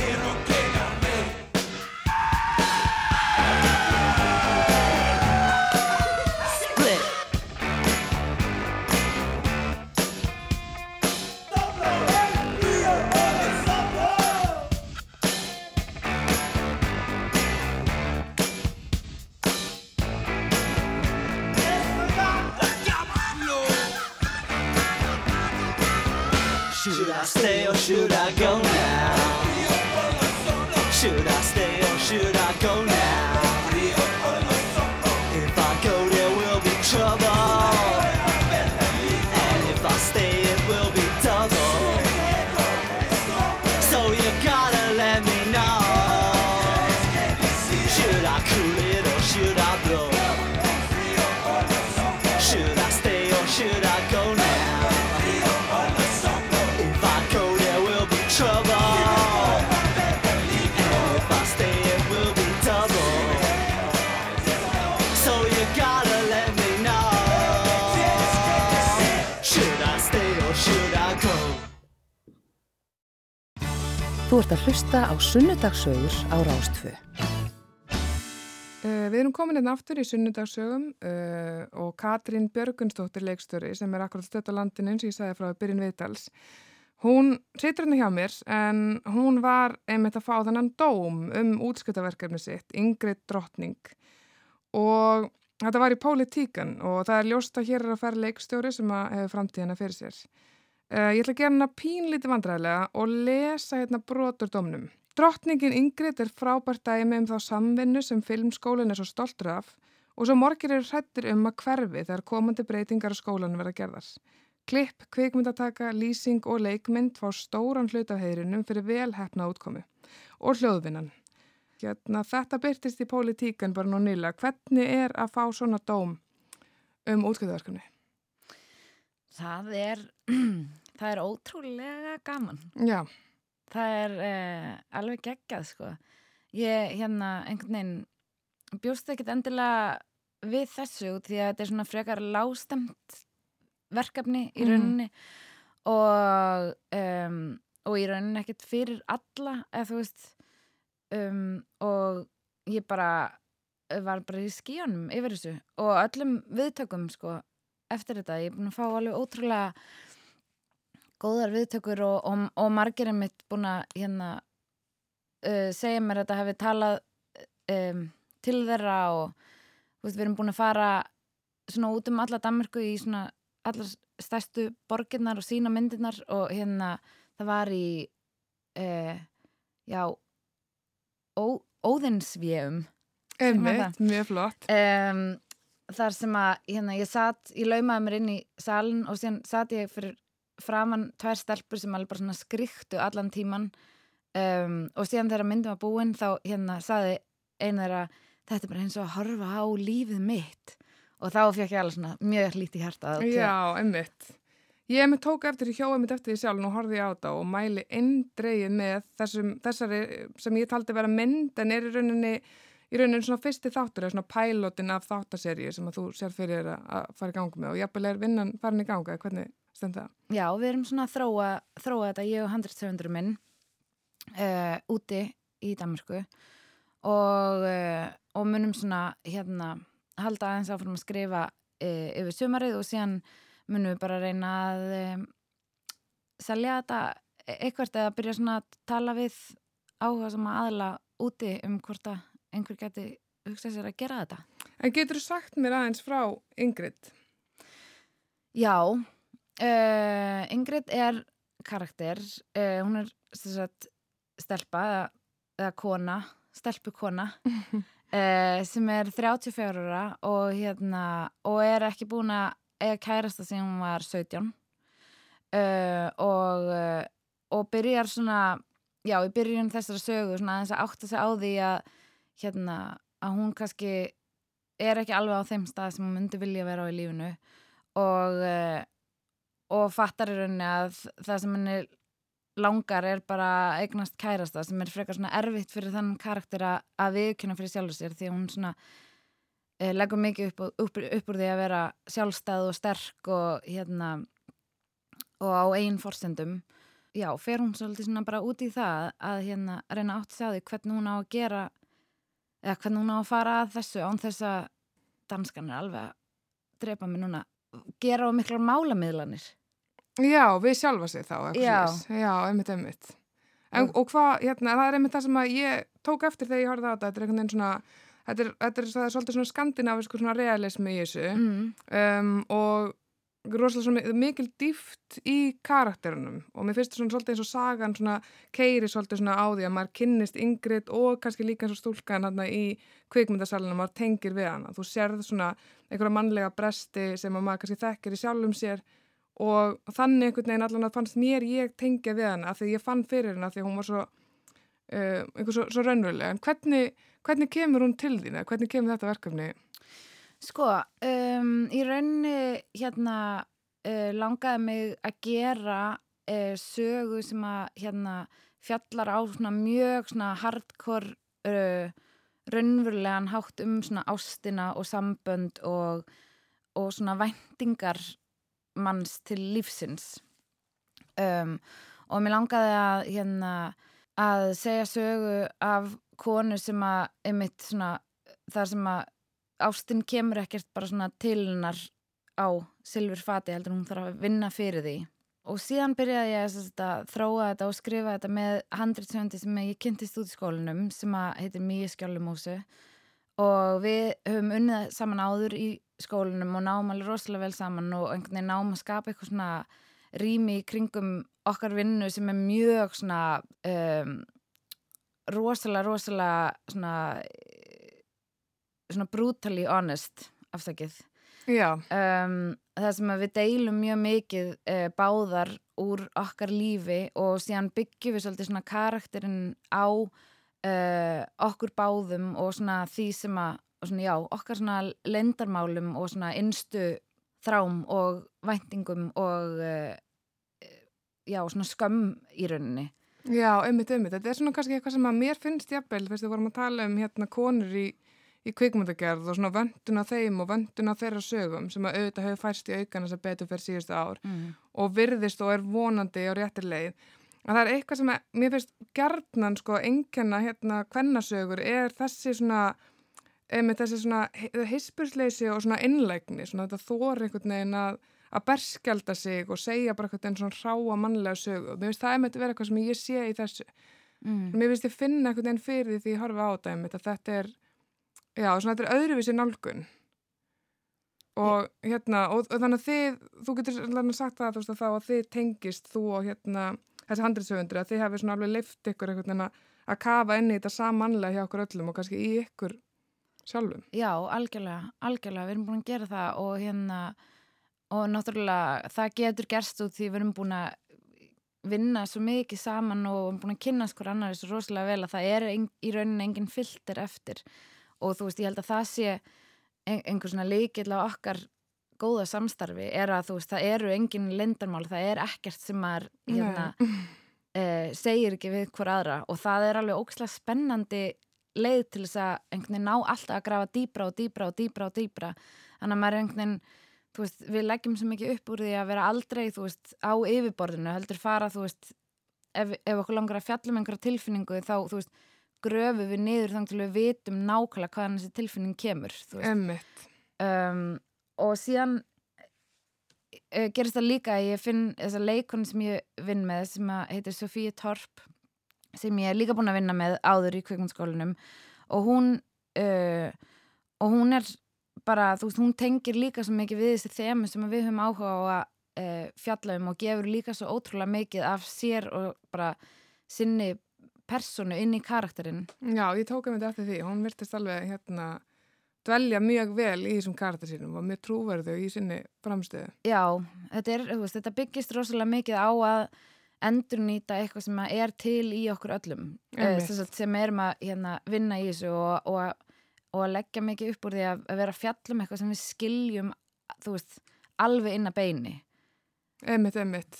I stay or should I go now? Should I stay or should I go now? Þú ert að hlusta á Sunnudagsögur á Rástfö. Uh, við erum komin hérna aftur í sunnudagsögum uh, og Katrín Björgunsdóttir leikstöri sem er akkurat stödd á landinu eins og ég sagði frá byrjun viðtals. Hún situr hérna hjá mér en hún var einmitt að fá þannan dóm um útskjötaverkefni sitt, Ingrid Drottning og þetta var í pólitíkan og það er ljóst að hér að færa leikstjóri sem að hefur framtíðina fyrir sér. Uh, ég ætla að gera hana pínlítið vandræðilega og lesa hérna brotur dómnum. Drottningin Ingrid er frábært dæmi um þá samvinnu sem filmskólinn er svo stoltur af og svo morgir eru hrættir um að hverfi þegar komandi breytingar á skólanum verða gerðar. Klipp, kvikmyndataka, lýsing og leikmynd fá stóran hlut af heyrinum fyrir velhæfna útkomi og hljóðvinnan. Hérna, þetta byrtist í pólitíkan bara nú nýla. Hvernig er að fá svona dóm um útskjöðaverkefni? Það er, það er ótrúlega gaman. Já, Það er eh, alveg geggjað, sko. Ég, hérna, einhvern veginn bjóst ekkert endilega við þessu því að þetta er svona frekar lástemt verkefni í Mhm. rauninni og, um, og í rauninni ekkert fyrir alla, eða þú veist, um, og ég bara var bara í skíunum yfir þessu og öllum viðtökum, sko, eftir þetta. Ég er búin að fá alveg ótrúlega góðar viðtökur og, og, og margir er mitt búin að hérna, uh, segja mér að þetta hefði talað um, til þeirra og veist, við erum búin að fara svona út um alla Danmarku í svona allar stærstu borginnar og sína myndirnar og hérna það var í uh, já ó, óðinsvéum einmitt, mjög flott. um, þar sem að hérna, ég satt, ég laumaði mér inn í salin og síðan satt ég fyrir framann tvær stelpur sem alveg bara svona skriktu allan tíman um, og síðan þegar myndum var búin þá hérna saði einu þeirra þetta er bara eins og að horfa á lífið mitt og þá fekk ég alveg svona mjög hlít í hjarta Já, einmitt. Ég einmitt tók eftir í hjóa einmitt eftir því sjálf og horfði ég á þetta og mæli eindreið með þessum, þessari sem ég taldi vera mynd en er í rauninni í rauninni svona fyrsti þáttur eða svona pælotin af þáttaseríu sem að þú sér fyrir að- að fara í gangi með og jafnvel er vinnan farin í ganga, hvernig stend það? Já, við erum svona að þróa, þróa þetta, ég og handriðstöfundur minn uh, úti í Danmarku og, uh, og munum svona hérna halda aðeins áfram að skrifa uh, yfir sumarið og síðan munum við bara reyna að selja þetta eitthvað eða byrja svona að tala við áhuga sem aðla úti um hvort að einhver geti hugsað sér að gera þetta. En getur þú sagt mér aðeins frá Ingrid? Já, uh, Ingrid er karakter, uh, hún er sagt, stelpa eða, eða kona, stelpukona uh, sem er 34 ára og, hérna, og er ekki búin að eiga kærasta sem hún var 17 uh, og, og byrjar svona, já, í byrjun þessara sögu svona aðeins að átta sig á því að hérna, að hún kannski er ekki alveg á þeim stað sem hún myndi vilja vera á í lífinu og, uh, og fattar í rauninni að það sem henni langar er bara eignast kærasta sem er frekar svona erfitt fyrir þann karakter að, viðkynna fyrir sjálfur sér því að hún svona uh, leggur mikið upp, upp, upp úr því að vera sjálfstæð og sterk og hérna og á eigin forsendum. Já, fer hún svolítið svona bara út í það að hérna reyna átt að segja því hvernig hún á að gera eða hvernig hún á að fara að þessu án þess að danskan er alveg að drepa mig núna gera á miklar málamiðlanir Já, við sjálfa sig þá. Já. Já, einmitt, einmitt. En, og hvað, hérna, það er einmitt það sem að ég tók eftir þegar ég horfði á þetta, þetta er einhvern veginn svona, þetta er, þetta er, það er svolítið svona skandinavisku svona realismi í þessu mm. um, og rosalega mikil dýft í karakterinum og mér finnst svona svolítið eins og sagan svona keiri svolítið svona á því að maður kynnist yngrit og kannski líka eins og stúlkan hann í kvikmyndasalina, maður tengir við hana. Þú sérð svona einhverja mannlega bresti sem að maður kannski þekkir í sjálfum sér og þannig einhvern veginn allan að fannst mér ég tengja við hana af því ég fann fyrir hana af því að hún var svo uh, einhver svo, svo raunverulega en hvernig, hvernig kemur hún til þín eða hvernig kemur þetta verkefni Sko, um, í rauninni hérna uh, langaði mig að gera uh, sögu sem að hérna fjallar á svona mjög svona hardcore uh, raunverulegan hátt um svona ástina og sambönd og, og svona væntingar manns til lífsins. Um, og mér langaði að hérna að segja sögu af konu sem að einmitt svona þar sem að ástin kemur ekkert bara svona til hennar á silfur fati heldur hún þarf að vinna fyrir því. Og síðan byrjaði ég að þróa þetta og skrifa þetta með handritsöndi sem ég kynntist út í skólinum sem að heitir Mýi Skjálumúsu og við höfum unnið saman áður í skólinum og náum alveg rosalega vel saman og einhvern veginn náum að skapa eitthvað svona rými kringum okkar vinnu sem er mjög svona um, rosalega, rosalega svona svona brutally honest afsakið. Já, um, það sem við deilum mjög mikið uh, báðar úr okkar lífi og síðan byggjum við svolítið svona karakterinn á uh, okkur báðum og svona því sem að, svona já, okkar svona lendarmálum og svona innstu þrám og væntingum og uh, já, svona skömm í rauninni. já, einmitt, einmitt. Þetta er svona kannski eitthvað sem að mér finnst jafnvel, fyrst við vorum að tala um hérna konur í, í kvikmyndagerð og svona vöndun á þeim og vöndun á þeirra sögum sem að auðvitað hefur færst í aukana sem betur fyrir síðustu ár Mm. og virðist og er vonandi á réttir leið að það er eitthvað sem að, mér finnst gerðnan sko engjana hérna kvennasögur er þessi svona einmitt þessi svona hisspursleysi og svona innlægni, svona þetta þór einhvern veginn að, að berskjalda sig og segja bara einhvern veginn svona ráa mannlega sögu og mér finnst það einmitt vera eitthvað sem ég sé í þessu Mm. mér finnst ég finna einhvern veginn fyrir því ég horfa á þetta einmitt að þetta er já, svona þetta er öðruvísi nálgun. Og hérna og, og þannig að þið, þú getur alveg sagt það þú veist að þá að þið tengist þú og hérna þessi handriðsöfundur að þið hefur svona alveg leift ykkur veginn að- kafa inn í þetta samanlega hjá okkur öllum og kannski í ykkur sjálfum. Já, algjörlega, algjörlega, við erum búin að gera það og hérna, og náttúrulega það getur gerst út því við erum búin að vinna svo mikið saman og við erum búin að kynna skur annar svo rosalega vel að það er í rauninni engin filter eftir og þú veist, ég held að það sé ein, einhver svona leikill á okkar góða samstarfi er að þú veist, það eru engin lindarmál, það er ekkert sem maður hérna, uh, segir ekki við hver aðra. Og það er alveg ókslega spennandi leið til þess að einhvern veginn ná alltaf að grafa dýbra og dýbra og dýbra og dýbra þannig að maður er einhvern veginn þú veist, við leggjum svo mikið upp úr því að vera aldrei þú veist, á yfirborðinu heldur fara, þú veist ef, ef okkur langar að fjalla um einhverja tilfinningu þá, þú veist, gröfu við niður þannig til við vitum nákvæmlega hvaðan þessi tilfinning kemur, um, og síðan uh, gerist það líka að ég finn þessa leikon sem ég vinn með sem heitir Sofía Torp sem ég er líka búin að vinna með áður í kvikmundskólanum og hún uh, og hún er bara, þú veist, hún tengir líka svo mikið við þessi þemu sem við höfum áhuga á að uh, fjalla um og gefur líka svo ótrúlega mikið af sér og bara sinni personu inn í karakterinn já, ég tók einmitt eftir því hún virtist alveg hérna dvelja mjög vel í þessum karakter sínum og mjög trúverðu í sinni framstöðu Já, þetta, er, veist, þetta byggist rosalega mikið á að endurnýta eitthvað sem er til í okkur öllum eh, Einmitt. sem, erum að hérna, vinna í þessu og, og, og að leggja mikið upp úr því að, að vera að fjalla um eitthvað sem við skiljum veist, alveg inn að beini Einmitt, einmitt.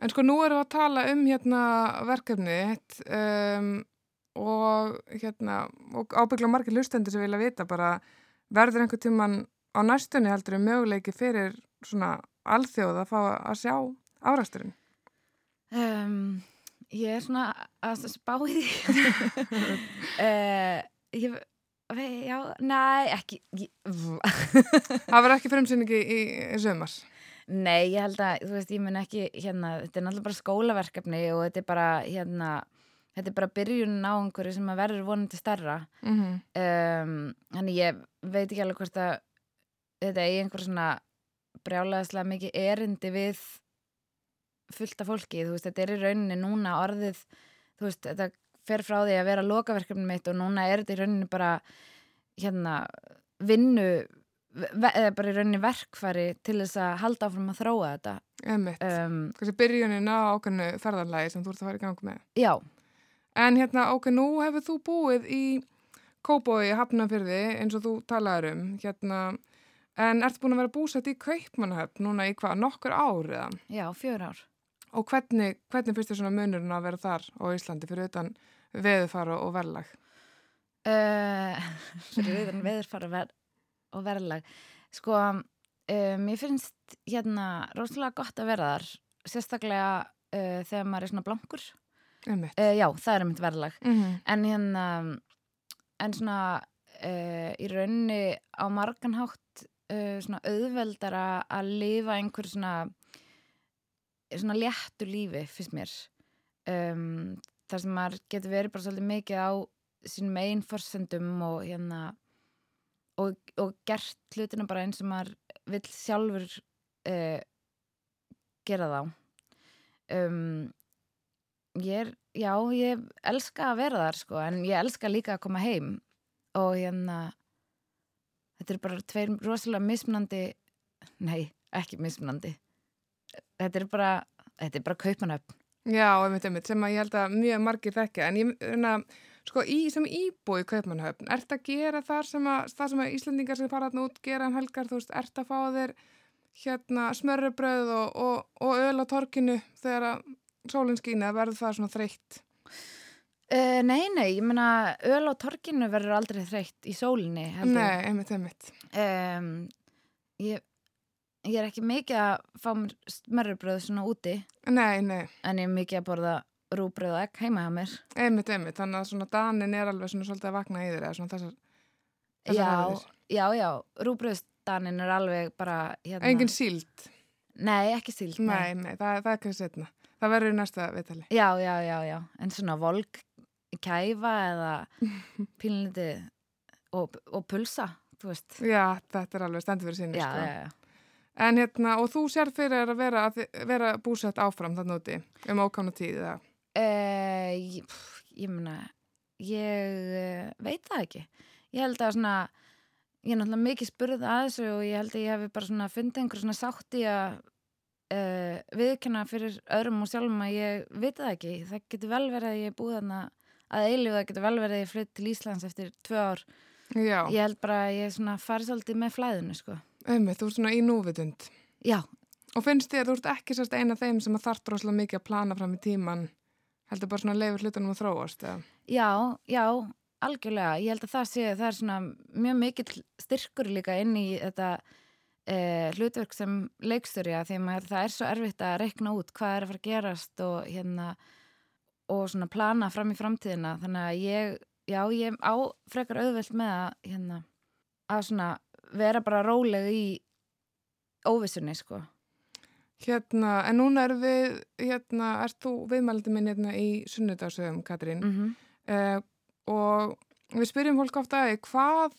En sko nú erum við að tala um hérna verkefnið um, og hérna og ábyggla margir hlustendur sem vilja vita bara verður einhver tíman á næstunni heldur um möguleiki fyrir svona alþjóð að fá að sjá árasturinn. um, Ég er svona að spá í því uh, Ég Já, næ, ekki Það verður ekki frumsynningi í, í sömar. Nei, ég held að, þú veist, ég mun ekki, hérna, þetta er náttúrulega bara skólaverkefni og þetta er bara, hérna, þetta er bara byrjunin á einhverju sem að verður vonandi starra. Mm Um, þannig ég veit ekki alveg hvort að þetta er einhver svona brjálæðislega mikið erindi við fullt af fólki, þú veist, þetta er í rauninni núna orðið, þú veist, þetta fer frá því að vera lokaverkefni mitt og núna er þetta í rauninni bara hérna vinnu eða bara í rauninni verkfæri til þess að halda áfram að þróa þetta Einmitt. um, Kanski byrjunin á ákveðnu ferðarlægi sem þú ert að fara í gang með. Já, En hérna, ok, nú hefur þú búið í Kóbói, Hafnafyrði, eins og þú talaður um, hérna, en ert búin að vera búsett í Kaupmannahöfn núna í hvað, nokkur ár eða? já, fjör ár Og hvernig, hvernig fyrst þér svona munurinn að vera þar á Íslandi fyrir utan veðufara og verðlag? uh, fyrir utan veðurfara ver og verðlag sko, um, ég finnst hérna rosalega gott að vera þar sérstaklega uh, þegar maður er svona blankur Einmitt. uh, já, það er mitt verðlag Mm -hmm. en hérna en svona uh, í raunni á marganhátt uh, svona auðveldara að lifa einhver svona svona léttu lífi fyrst mér um, þar sem maður getur verið bara svolítið mikið á sínum einn forsendum og hérna og, og gert hlutina bara eins og maður vill sjálfur uh, gera þá. Um, ég er, já, ég elska að vera þar sko, en ég elska líka að koma heim. Og hérna þetta er bara tveir rosalega mismunandi nei, ekki mismunandi. Þetta er bara þetta er bara kaupanöfn Já, einmitt, einmitt, sem að ég held að mjög margir þekkja, en ég, hérna, sko, í, sem íbúi Kaupmannahöfn, ert að gera þar sem að, það sem að Íslandingar sem fara þarna út gera um helgar, þú veist, ert að fá þér hérna smörrebröð og, og, og öl á torkinu þegar að sólinn skýna, verður það svona þreytt? uh, nei, nei, ég meina öl á torkinu verður aldrei þreytt í sólinni. Nei, einmitt, einmitt. um, ég, ég er ekki mikið að fá smörrubröð svona úti Nei, nei, en ég er mikið að borða rúbröð og egg heima hjá mér einmitt, einmitt, þannig að svona danin er alveg svona svolítið að vakna í þér eða svona þessar, þessar já, hefðir. já, já, rúbröðstanin er alveg bara hérna, Engin síld, nei, ekki síld nei, nei, það, það er kannski setna. Það verður í næsta viðtali. já, já, já, já, en svona volk kæfa eða pínliti og, og pulsa þú veist Já, þetta er alveg stendur fyrir sinni, já, sko. já, já. En hérna, og þú sér fyrir að vera, vera búsett áfram þannig úti um ákána tíð eða? Uh, ég, pff, ég meina ég uh, veit það ekki. Ég held að svona ég er náttúrulega mikið spurð að þessu og ég held að ég hef bara svona fundið einhver svona sátt í að uh, viðkjanna fyrir öðrum og sjálfum að ég veit það ekki. Það getur vel verið að ég er búið þarna að eilífu það getur vel verið að ég flytt til Íslands eftir tvö ár. Já, ég held bara að ég svona farið svolítið með flæðinu sko. Einmitt, þú ert svona í núvitund. já, Og finnst þér, þú ert ekki sérst eina af þeim sem að þarf droslega mikið að plana fram í tíman, heldur bara svona leifur hlutunum að þróast, eða? Já, já, algjörlega. Ég held að það sé, það er svona mjög mikill styrkur líka inn í þetta eh, hlutverk sem leiksturja því að maður, það er svo erfitt að reikna út hvað er að fara að gerast og hérna og svona plana fram í framtíðina. Þannig að ég, já, ég á frekar auðvelt með að hérna að svona vera bara róleg í óvissunni, sko. Hérna, en núna erum við, hérna, ert þú viðmældi minn hérna í sunnudagsögum, Katrín, Mm uh, og við spyrjum fólk ofta að hvað,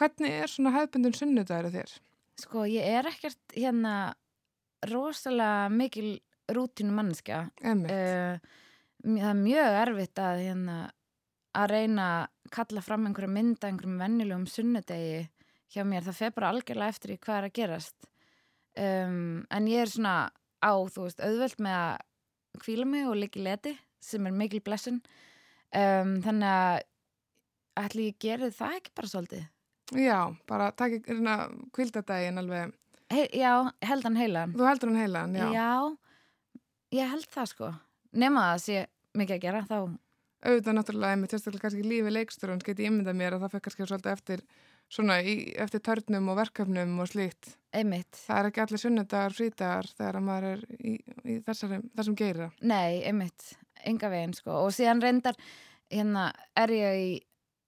hvernig er svona hefðbundin sunnudagur þér? Sko, ég er ekkert hérna rosalega mikil rútínu manneskja. Einmitt, uh, það er mjög erfitt að hérna að reyna að kalla fram einhverja mynda einhverjum vennilegum sunnudegi hjá mér, það fer bara algjörlega eftir í hvað er að gerast um, en ég er svona á, þú veist, auðvelt með að kvíla mig og líka leti sem er mikil blessun. Um, þannig að ætli ég gerði það ekki bara svolítið? Já, bara takk hérna kvildadaginn alveg, He já, held hann heilan. Þú heldur hann heilan, já. já, ég held það sko. Nema að það sé mikið að gera þá auðvitað náttúrulega einmitt sérstaklega kannski lífi leiksturun geti ég ímyndað mér að það fyrir kannski svolítið eftir svona í, eftir törnum og verkefnum og slíkt. einmitt Það er ekki allir sunnudagar, frítagar þegar að maður er í, í þessari, þessum geira. Nei, einmitt, enga veginn sko og síðan reyndar hérna er ég í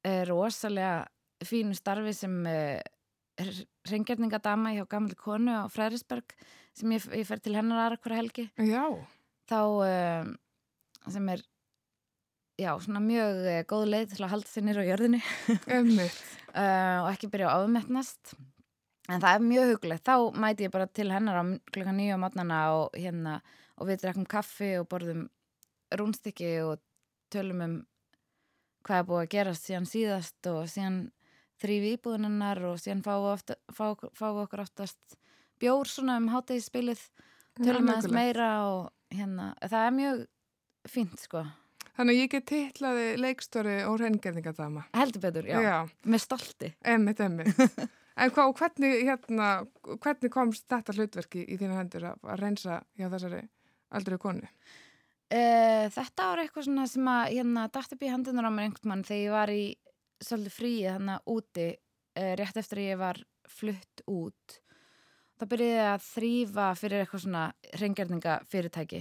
uh, rosalega fínu starfi sem uh, reyngjörningadama hjá gamli konu á Frærisberg sem ég, ég fer til hennar aðra hverja helgi Já, þá uh, sem er já, svona mjög uh, góð leið til að halda sér nýra á jörðinni einmitt. Uh, og ekki byrja að áðmettnast en það er mjög hugulegt þá mæti ég bara til hennar á klukkan nýju á mótnana og hérna og við drekkum kaffi og borðum rúnstykki og tölum um hvað er búið að gerast síðan síðast og síðan þrýfi íbúðunarnar og síðan fáum við, fá, fáum við okkur oftast bjór svona um hátegisspilið tölum aðeins meira og hérna, það er mjög fínt sko, Þannig að ég get titlaði leikstöri og reyngerningadama. heldur betur, já, Já, með stolti emmitt, emmitt. En hvað, og hvernig, hérna, hvernig komst þetta hlutverki í þína hendur að, að reynsa hjá þessari aldrei konu? Uh, þetta var eitthvað svona sem að hérna dætt upp í hendunar á mér einhvern mann þegar ég var í svolítið fríi þannig úti uh, rétt eftir að ég var flutt út þá byrjaði ég að þrýfa fyrir eitthvað svona reyngjörninga fyrirtæki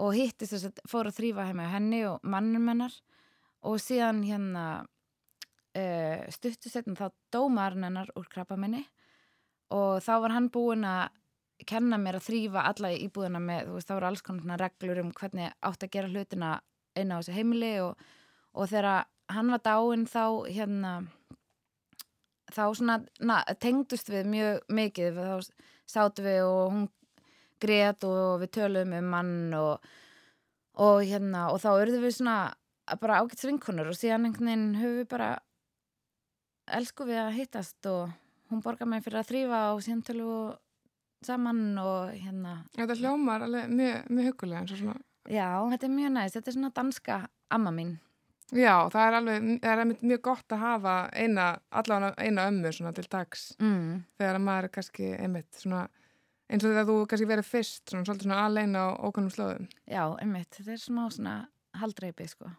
og hittist þess að fór að þrýfa heima henni og mannum hennar. Og síðan hérna uh, stuttu setna þá dómarinn hennar úr krabba minni og þá var hann búinn að kenna mér að þrýfa alla í íbúðina með, þú veist, það voru alls konar reglur um hvernig átt að gera hlutina inn á þessu heimili og, og þegar hann var dáinn þá hérna þá svona na, tengdust við mjög mikið. Þá sátum við og hún grét og við töluðum um mann og, og hérna og þá urðum við svona bara ágætt svinkunur og síðan einhvern veginn höfum við bara elsku við að hittast og hún borgar mig fyrir að þrýfa og síðan tölum við saman og hérna Þetta hljómar alveg mjög, mjög hugulega svona. já, þetta er mjög næst, þetta er svona danska amma mín Já, það er alveg, það er mjög gott að hafa eina, allavega eina ömmu svona til dags mm. þegar að maður er kannski einmitt svona eins og þegar þú kannski verið fyrst svona svolítið svona alveg á ókunnum slóðum. já, einmitt, þetta er smá svona haldreipi sko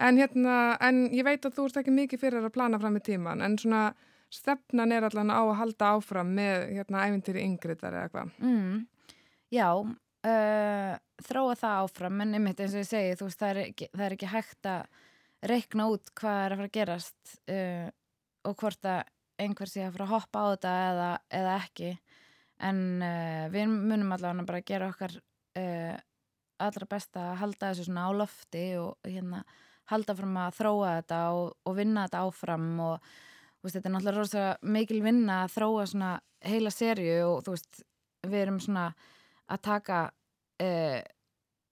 En hérna, en ég veit að þú ert ekki mikið fyrir að plana fram í tíman, en svona stefnan er allan á að halda áfram með hérna æfintýri yngriðar eða eitthvað. mm. já uh, þróa það áfram en einmitt eins og ég segi, þú veist, það er ekki, það er ekki hægt að reikna út hvað er að fara að gerast uh, og hvort að einhver sé að fara að hoppa á þetta eða, eða ekki en uh, við munum allavega bara að gera okkar uh, allra besta að halda þessu svona á lofti og hérna halda fram að þróa þetta og, og vinna þetta áfram og veist, þetta er náttúrulega rosa mikil vinna að þróa svona heila serju og þú veist, við erum svona að taka uh,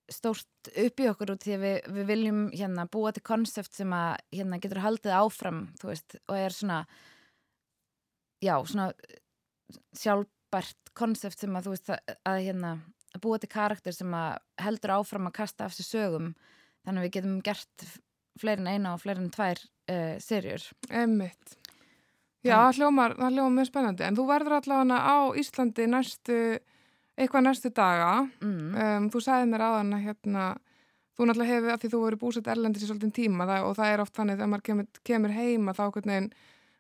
stórt upp í okkur út því að við, við viljum hérna búa til konsept sem að hérna getur haldið áfram, þú veist, og er svona já, svona sjálfbært konsept sem að þú veist að, að hérna að búa til karakter sem að heldur áfram að kasta af sér sögum þannig að við getum gert fleirin eina og fleirin tvær uh, serjur. Emmitt. Já, það hljómar, það hljómar mjög spennandi, en þú verður allavega á Íslandi næstu, eitthvað næstu daga. Mm. Um, þú sagði mér aðan að hérna, þú náttúrulega hefur, af því þú verið búsett erlendis í svolítið tíma það, og það er oft þannig þegar maður kemur, kemur heima þá hvernig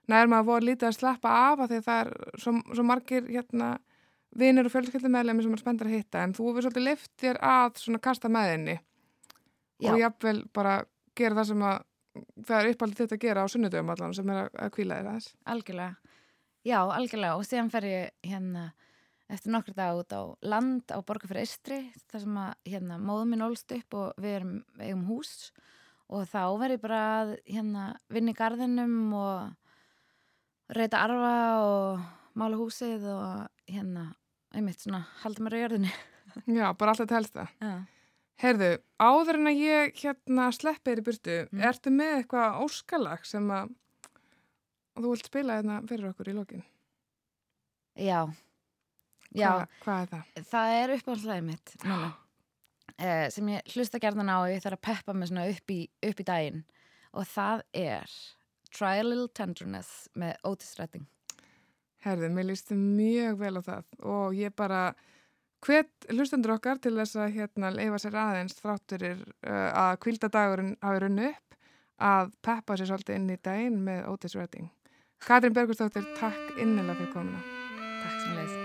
nær maður voru lítið að sleppa af að því það er svo, svo margir hérna, vinir og fjölskyldumæðlega sem er spenndur að hitta, en þú verður svolítið lift þér að svona kasta með henni Já. og jafnvel bara gera það sem að það er uppaldið þetta að gera á sunnudöfum allan sem er að, að kvíla þér aðeins. Algjörlega. Já, algjörlega. Og síðan fer ég hérna eftir nokkur dag út á land á Borgarfyrir Eistri þar sem að hérna móðum minn ólst upp og við erum eigum hús og þá verð ég bara að hérna vinna í garðinum og reyta arfa og mála húsið og hérna einmitt svona halda mér á jörðinni. Já, bara alltaf telst það. Já. Heyrðu, áður en að ég hérna sleppi þér í burtu, Mm. ertu með eitthvað óskalag sem að þú vilt spila hérna fyrir okkur í lokin? Já. Já. Hva, hvað er það? Það er uppáhaldslæði mitt núna eh, sem ég hlusta gerðan á og ég þarf að peppa mig svona upp í, upp í daginn og það er Try a Little Tenderness með Otis Redding Heyrðu, mér líst mjög vel á það og ég bara hvet hlustendur okkar til þess að hérna leifa sér aðeins þrátturir uh, að kvildadagurinn hafi runni upp að peppa sér svolítið inn í daginn með Otis Redding. Katrín Bergustóttir, takk innilega fyrir komuna. Takk sem leið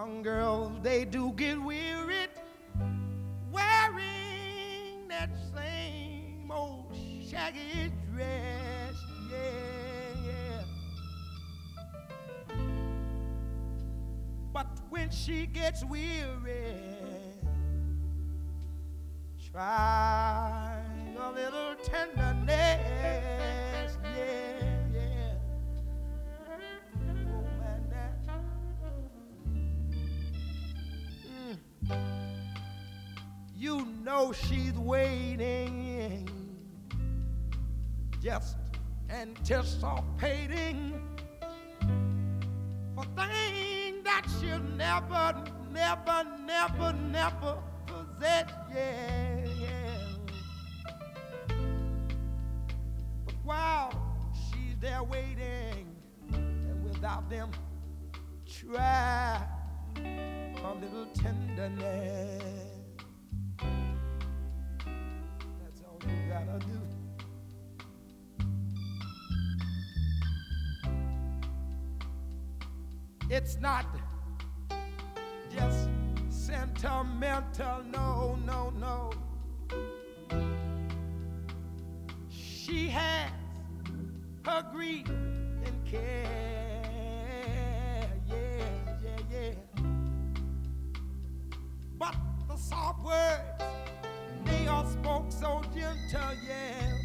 young girls, they do get weary wearing that same old shaggy dress. Yeah, yeah. But when she gets weary, try a little tenderness. Yeah. Know she's waiting, just anticipating for things that she'll never, never, never, never possess. Yeah, yeah. But while she's there waiting, and without them, try a little tenderness. It's not just sentimental, no, no, no. She has her grief and care, yeah, yeah, yeah. But the soft words, they are spoke so gentle, yeah.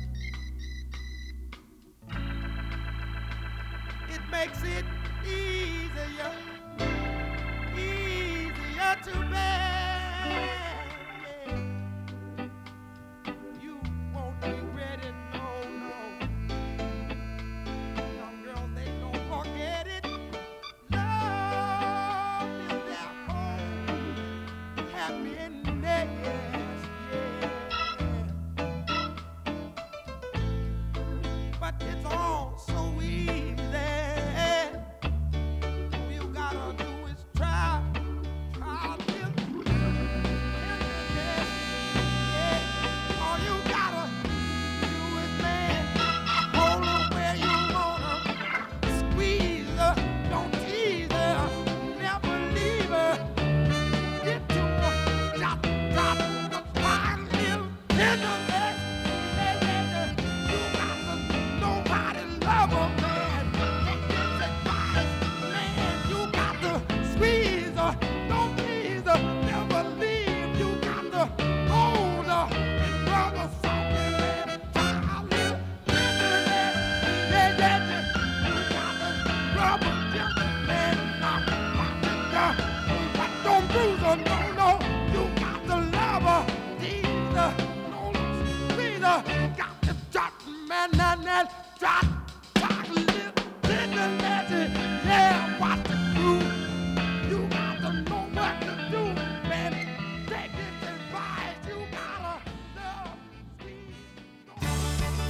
It makes it to bear.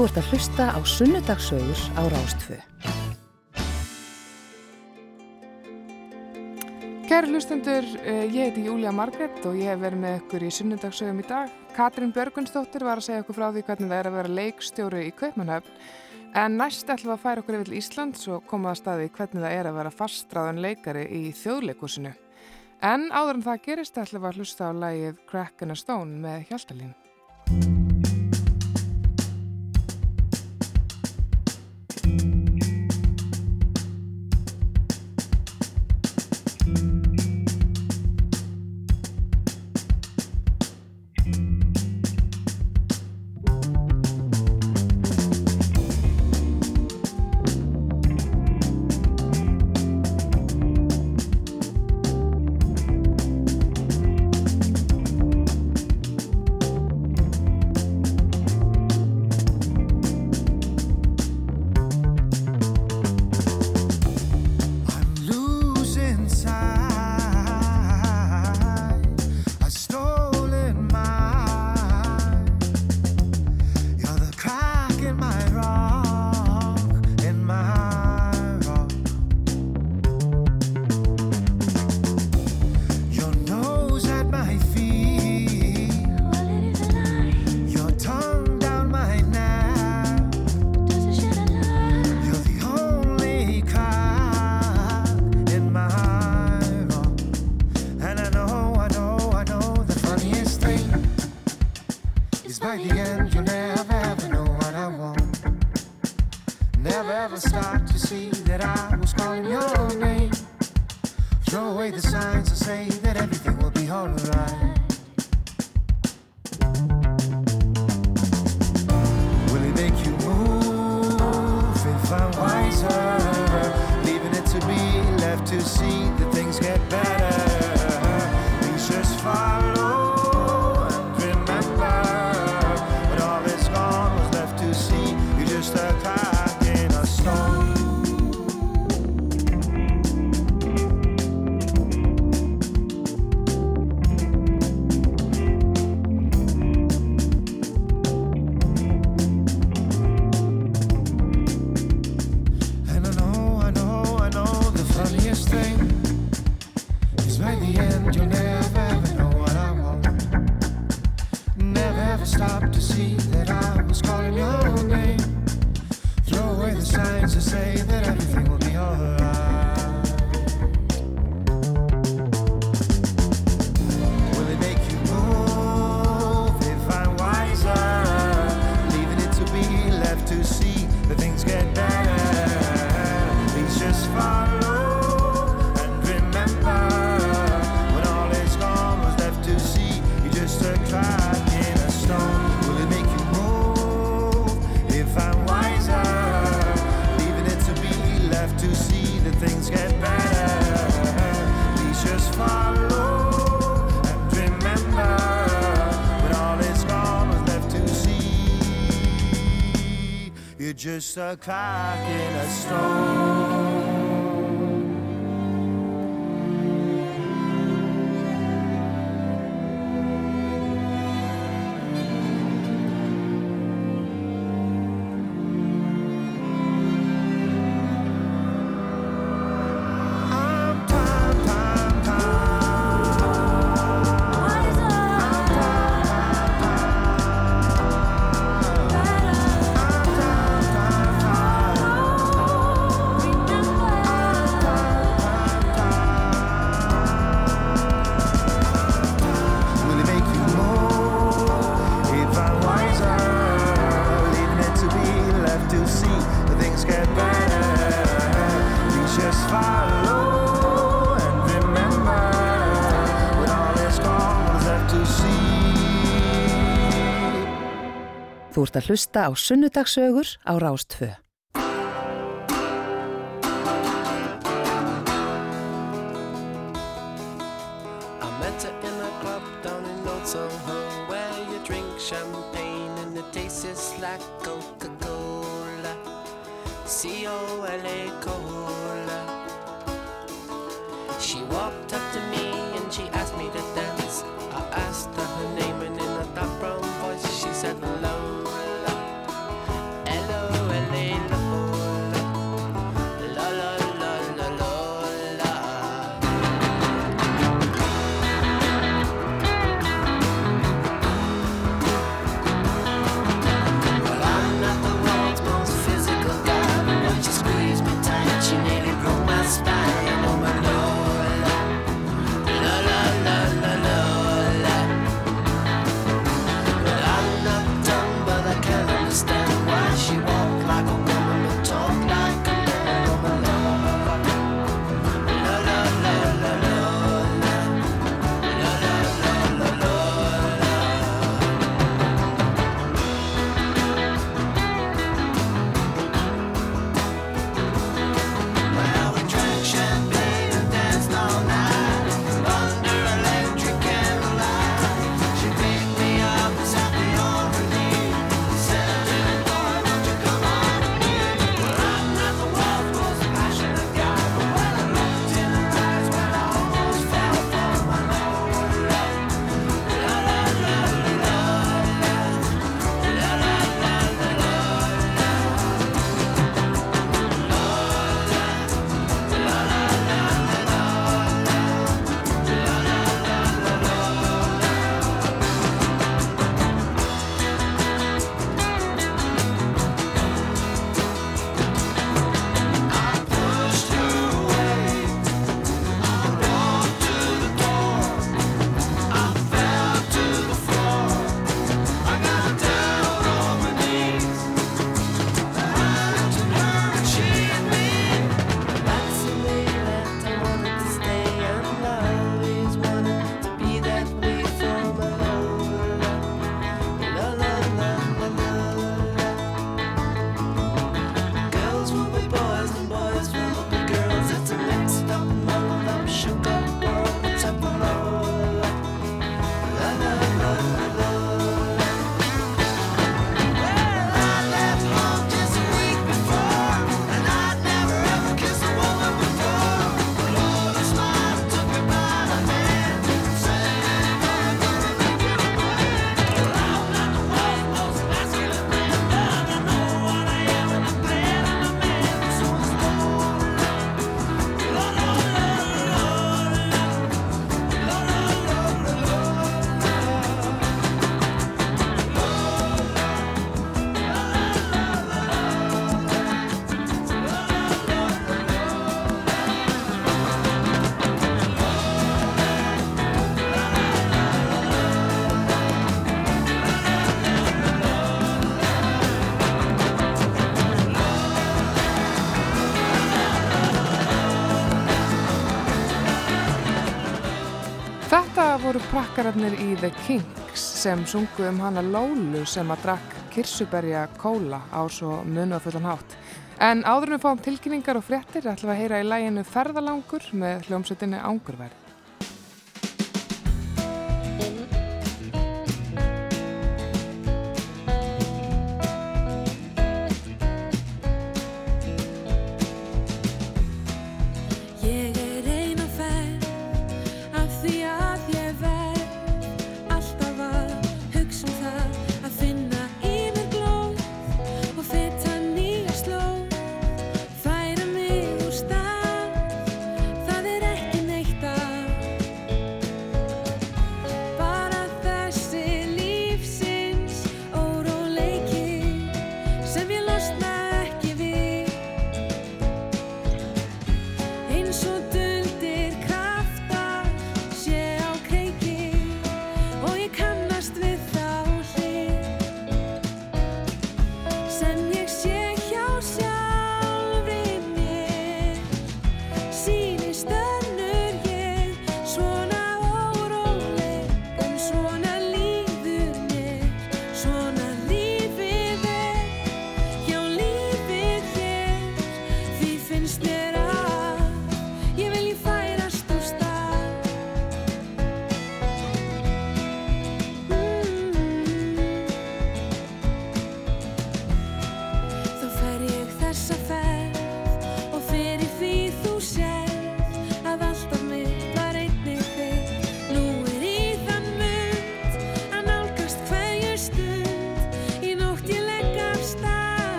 Þú ert að hlusta á Sunnudagsögur á Rástfö. Kæri hlustendur, eh, ég heiti Júlia Margrét og ég hef verið með ykkur í sunnudagsögum í dag. Katrín Björgunsdóttir var að segja okkur frá því hvernig það er að vera leikstjóri í Kaupmannhöfn. En næst ætlum við að færa okkur yfir Íslands og koma að staði hvernig það er að vera fastráðan leikari í þjóðleikusinu. En áður en það gerist ætlum við að hlusta á lægið Crack in a Stone með Hjaltalín. a crack in a storm. ert að hlusta á sunnudagsögur á Rástföð. Voru prakkararnir í The Kinks sem sungu um hana Lólu sem að drakk kirsuberja kóla á svo munafullan hátt. En áður en við fáum tilkynningar og fréttir ætlum við að heyra í læginu Ferðalangur með hljómsveitinni Ángurverð.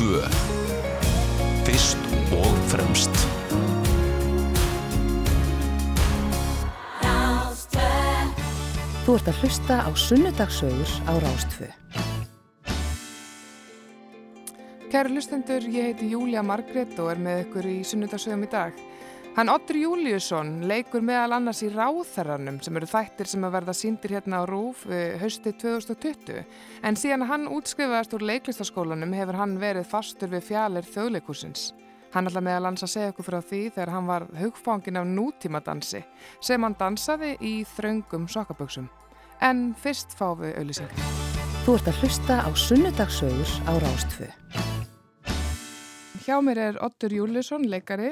Rástvö Fyrst og fremst Þú ert að hlusta á Sunnudagsögur á Rástfö. Kæru lustendur, ég heiti Júlia Margrét og er með ykkur í sunnudagsögum í dag. Hann Otter Júliusson leikur meðal annars í Ráþarranum sem eru þættir sem að verða síndir hérna á Rúf haustið 2020. En síðan hann útskrifaðast úr leiklistaskólanum hefur hann verið fastur við fjalir þjóðleikursins. Hann ætla meðal annars að segja okkur frá því þegar hann var hugfangin af nútímadansi sem hann dansaði í þröngum sokkaböksum. En fyrst fá við auðlýsingar. Þú ert að hlusta á Sunnudagsögur á Rástfö. Hjá mér er Ottur Júliusson, leikari,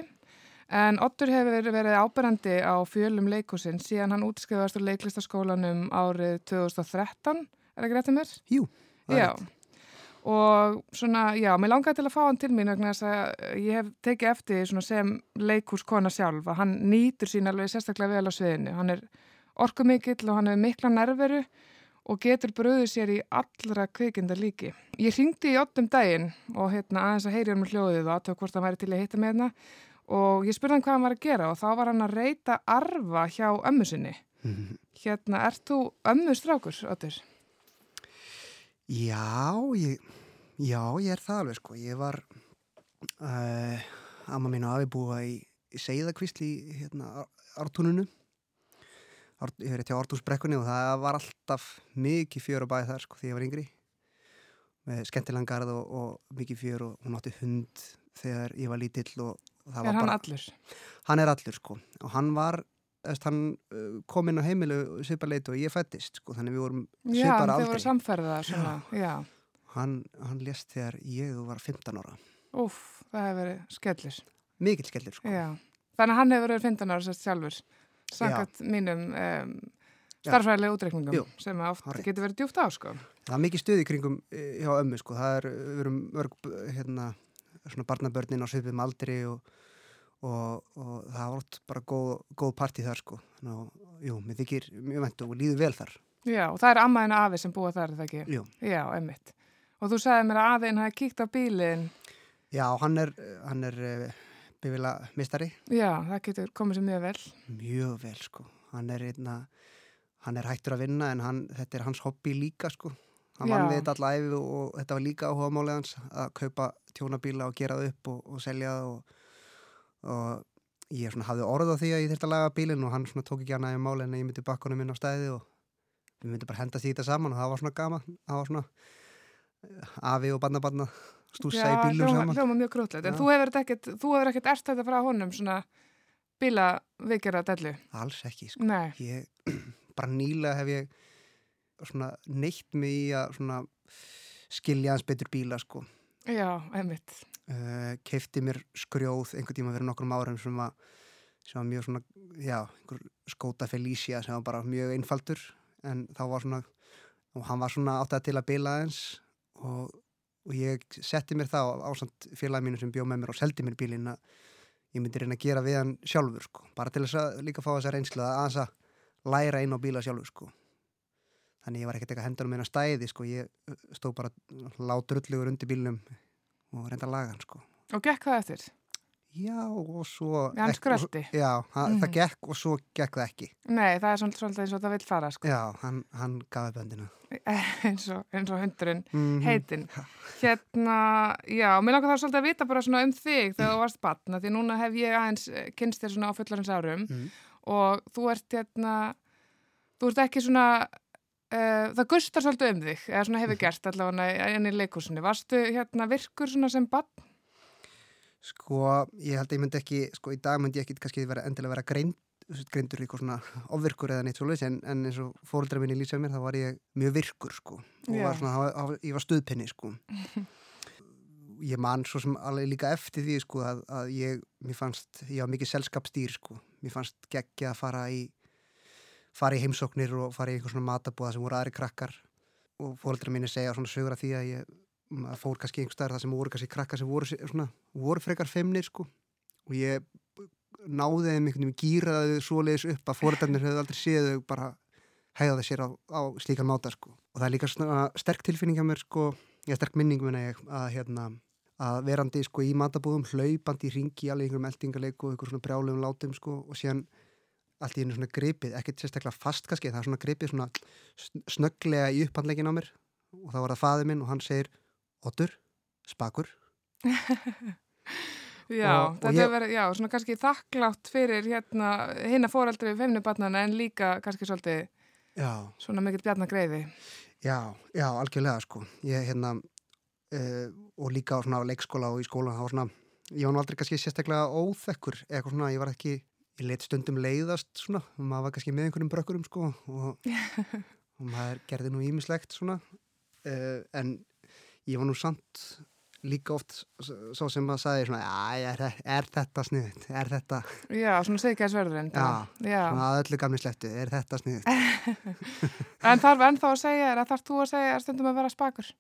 en Ottur hefur verið áberandi á fjölum leikúsin síðan hann útskrifaðast úr leiklistaskólanum árið 2013, er greitt um mér? Jú, það er Já, og svona, já, mér langaði til að fá hann til mín vegna þess að ég hef tekið eftir sem leikúskona sjálf að hann nýtur sín alveg sérstaklega vel á sviðinu. Hann er orkumikill og hann hefur mikla nerveru og getur bröðið sér í allra kvikinda líki. Ég hringdi í ottum daginn og hérna aðeins að heyri um hljóðið og aðtöku hvort hann væri til að hitta með hérna og ég spurði hann hvað hann var að gera og þá var hann að reyta arfa hjá ömmu sinni. Hérna, ert þú ömmu strákur, Otur? Já, ég, já, ég er það alveg sko. Ég var, uh, amma mín og afi búa í, í Seiðakvísli í hérna, Ártúnunu. Ár, ég verið til Ártúnsbrekkunni og það var alltaf mikið fjör að bæði þar sko því ég var yngri. Með skemmtilangarð og, og mikið fjör og hún átti hund þegar ég var lítill og það Er var hann bara... allur? Hann er allur sko og hann var, hann uh, kom inn á heimilu svipar leit og ég fættist sko þannig við vorum Já, svipar þeir aldrei. voru samferða svona, já. Hann, hann lést þegar ég var 15 ára. Úf, það hefur verið skellir. mikill skellur sko. Já, þannig að hann hefur verið 15 ára sérst sjálfur, samkvæmt mínum um, starfræðilega útreikningum Jú, sem oft hárrétt. getur verið djúpt á, sko. Það er mikið stuð í kringum eh, hjá ömmu sko. Það er, við erum mörg eh, hérna, svona barnabörnin á svipum aldri og, og, og það var oft bara góð, góð partí þar sko. Þannig að, jú, mér þykir mjög vent og líður vel þar. Já, og það er ammaðin afi sem búa þar, er það ekki? Jú. Já, emmitt. Og þú sagði mér að afiðin hafi kíkt á bílinn. Já, hann er, hann er uh, bifila mistari. Já, það getur komið sér mjög vel. Mjög vel sko. Hann er, einna, hann er hættur að vinna en hann, þetta er hans hobby líka sko. Hann vann Já. við þetta allæfi og, þetta var líka áhuga málið hans að kaupa tjónabíla og gera það upp og, og selja það og, og ég svona hafði orð á því að ég þurfti að laga bílinn og hann svona tók ekki annað í máli en að ég myndi bakkunum inn á stæði og við myndum bara henda því þetta saman og það var svona gaman það var svona eh, afi og banna banna stúsa í bílum hljóma, saman hljóma mjög grútlegt. En Já. þú hefur ekkert, þú hefur ekkert erst þetta frá honum, svona bíla vikera dellu. alls ekki sko. Nei, ég, bara nýlega hef ég svona neitt mig í að svona skilja hans betur bíla sko. Já, emmitt. uh, keifti mér skrjóð einhvern tíma fyrir nokkrum árum sem var, sem var mjög svona, já, einhver skóta Felicia sem var bara mjög einfaldur. En þá var svona, og hann var svona áttað til að bila eins og, og ég setti mér þá ásand félagi mínu sem bjóð með mér og seldi mér bílinn að ég myndi reyna að gera við hann sjálfur sko, bara til þess að líka fá þessa reynslu að aðeins að læra inn á bíla sjálfur sko þannig ég var ekkert eitthvað hendur um eina stæði sko, ég uh, stóð bara látrullugur undir bílnum og reynda að laga hann sko. Og gekk það eftir? Já og svo... Já, hann ekki- skrölti. Já, það, Mhm. það gekk og svo gekk það ekki. Nei, það er svolítið, svolítið eins og það vil fara, sko. Já, hann, hann gafi böndina. eins, og, eins og hundurinn Mhm. heitin. Hérna, já, mér langar það svolítið að vita bara svona um þig þegar þú varst batna, því núna hef ég aðeins eh, kynnst þér svona á fullarins árum Mhm. og þú ert hérna, þú ert ekki svona, uh, það gustar svolítið um þig, eða svona Mhm. hefur gert allavega enn í leikúsinu. Varstu hérna virkur svona sem batn? Sko, ég held að ég myndi ekki, sko, í dag myndi ég ekki kannski vera endilega vera greind, greindur eitthvað svona ofvirkur eða neitt svoleiðis en, en eins og fóreldra minni lýsaði mér þá var ég mjög virkur, sko. Og var svona, það var- ég var stuðpenni, sko. ég man svo sem alveg líka eftir því, sko, að, að ég, mér fannst, ég var mikið selskapstýr, sko. Mér fannst geggja að fara í, fara í heimsóknir og fara í einhver svona matabúða sem voru aðri krakkar. Og fóreldra minni segja svona sögur af því að ég fór kannski einhver staðar það sem voru kannski krakkar sem voru, svona, voru frekar femnir sko. Og ég náði þeim einhvern veginn gýraði svoleiðis upp að fóreldarnir hefðu aldrei séð þau bara hegða sér á, á slíkan máta sko. Og það er líka svona sterk tilfinning hjá mér sko, ég sterk minning minna ég að hérna að verandi sko í matabúðum hlaupandi í ringi alveg einhverjum eldingarleik og einhver svona brjálegum látum sko og síðan allt í hennu svona gripið, ekkert sérstaklega fast kannski, það er svona gripið svona sn- snögglega í upphandleikin á mér. Og þá var það faðið minn og hann segir Otur, spakur. Já, Og- þetta hefur verið, já, svona kannski þakklátt fyrir hérna hinna fóreldri feimnubarnana en líka kannski svolítið Já, svona mikill bjarnagreiði. já, já, algjörlega sko. Ég hérna uh, og líka á svona leikskóla og í skóla það var svona, ég var nú aldrei kannski sérstaklega óþekkur, eitthvað svona, ég var ekki ég let stundum leiðast svona og maður var kannski með einhverjum brökkurum sko og, og maður gerði nú ímislegt svona uh, en ég var nú samt líka oft svo sem maður sagði svona, er, er þetta sniðut, er þetta Já, svona segjaðsverðurinn. Já, já. svona öllu gamli slettu, er þetta sniðut En þarf ennþá að segja, er að þarf þú að segja er stundum að vera spakur?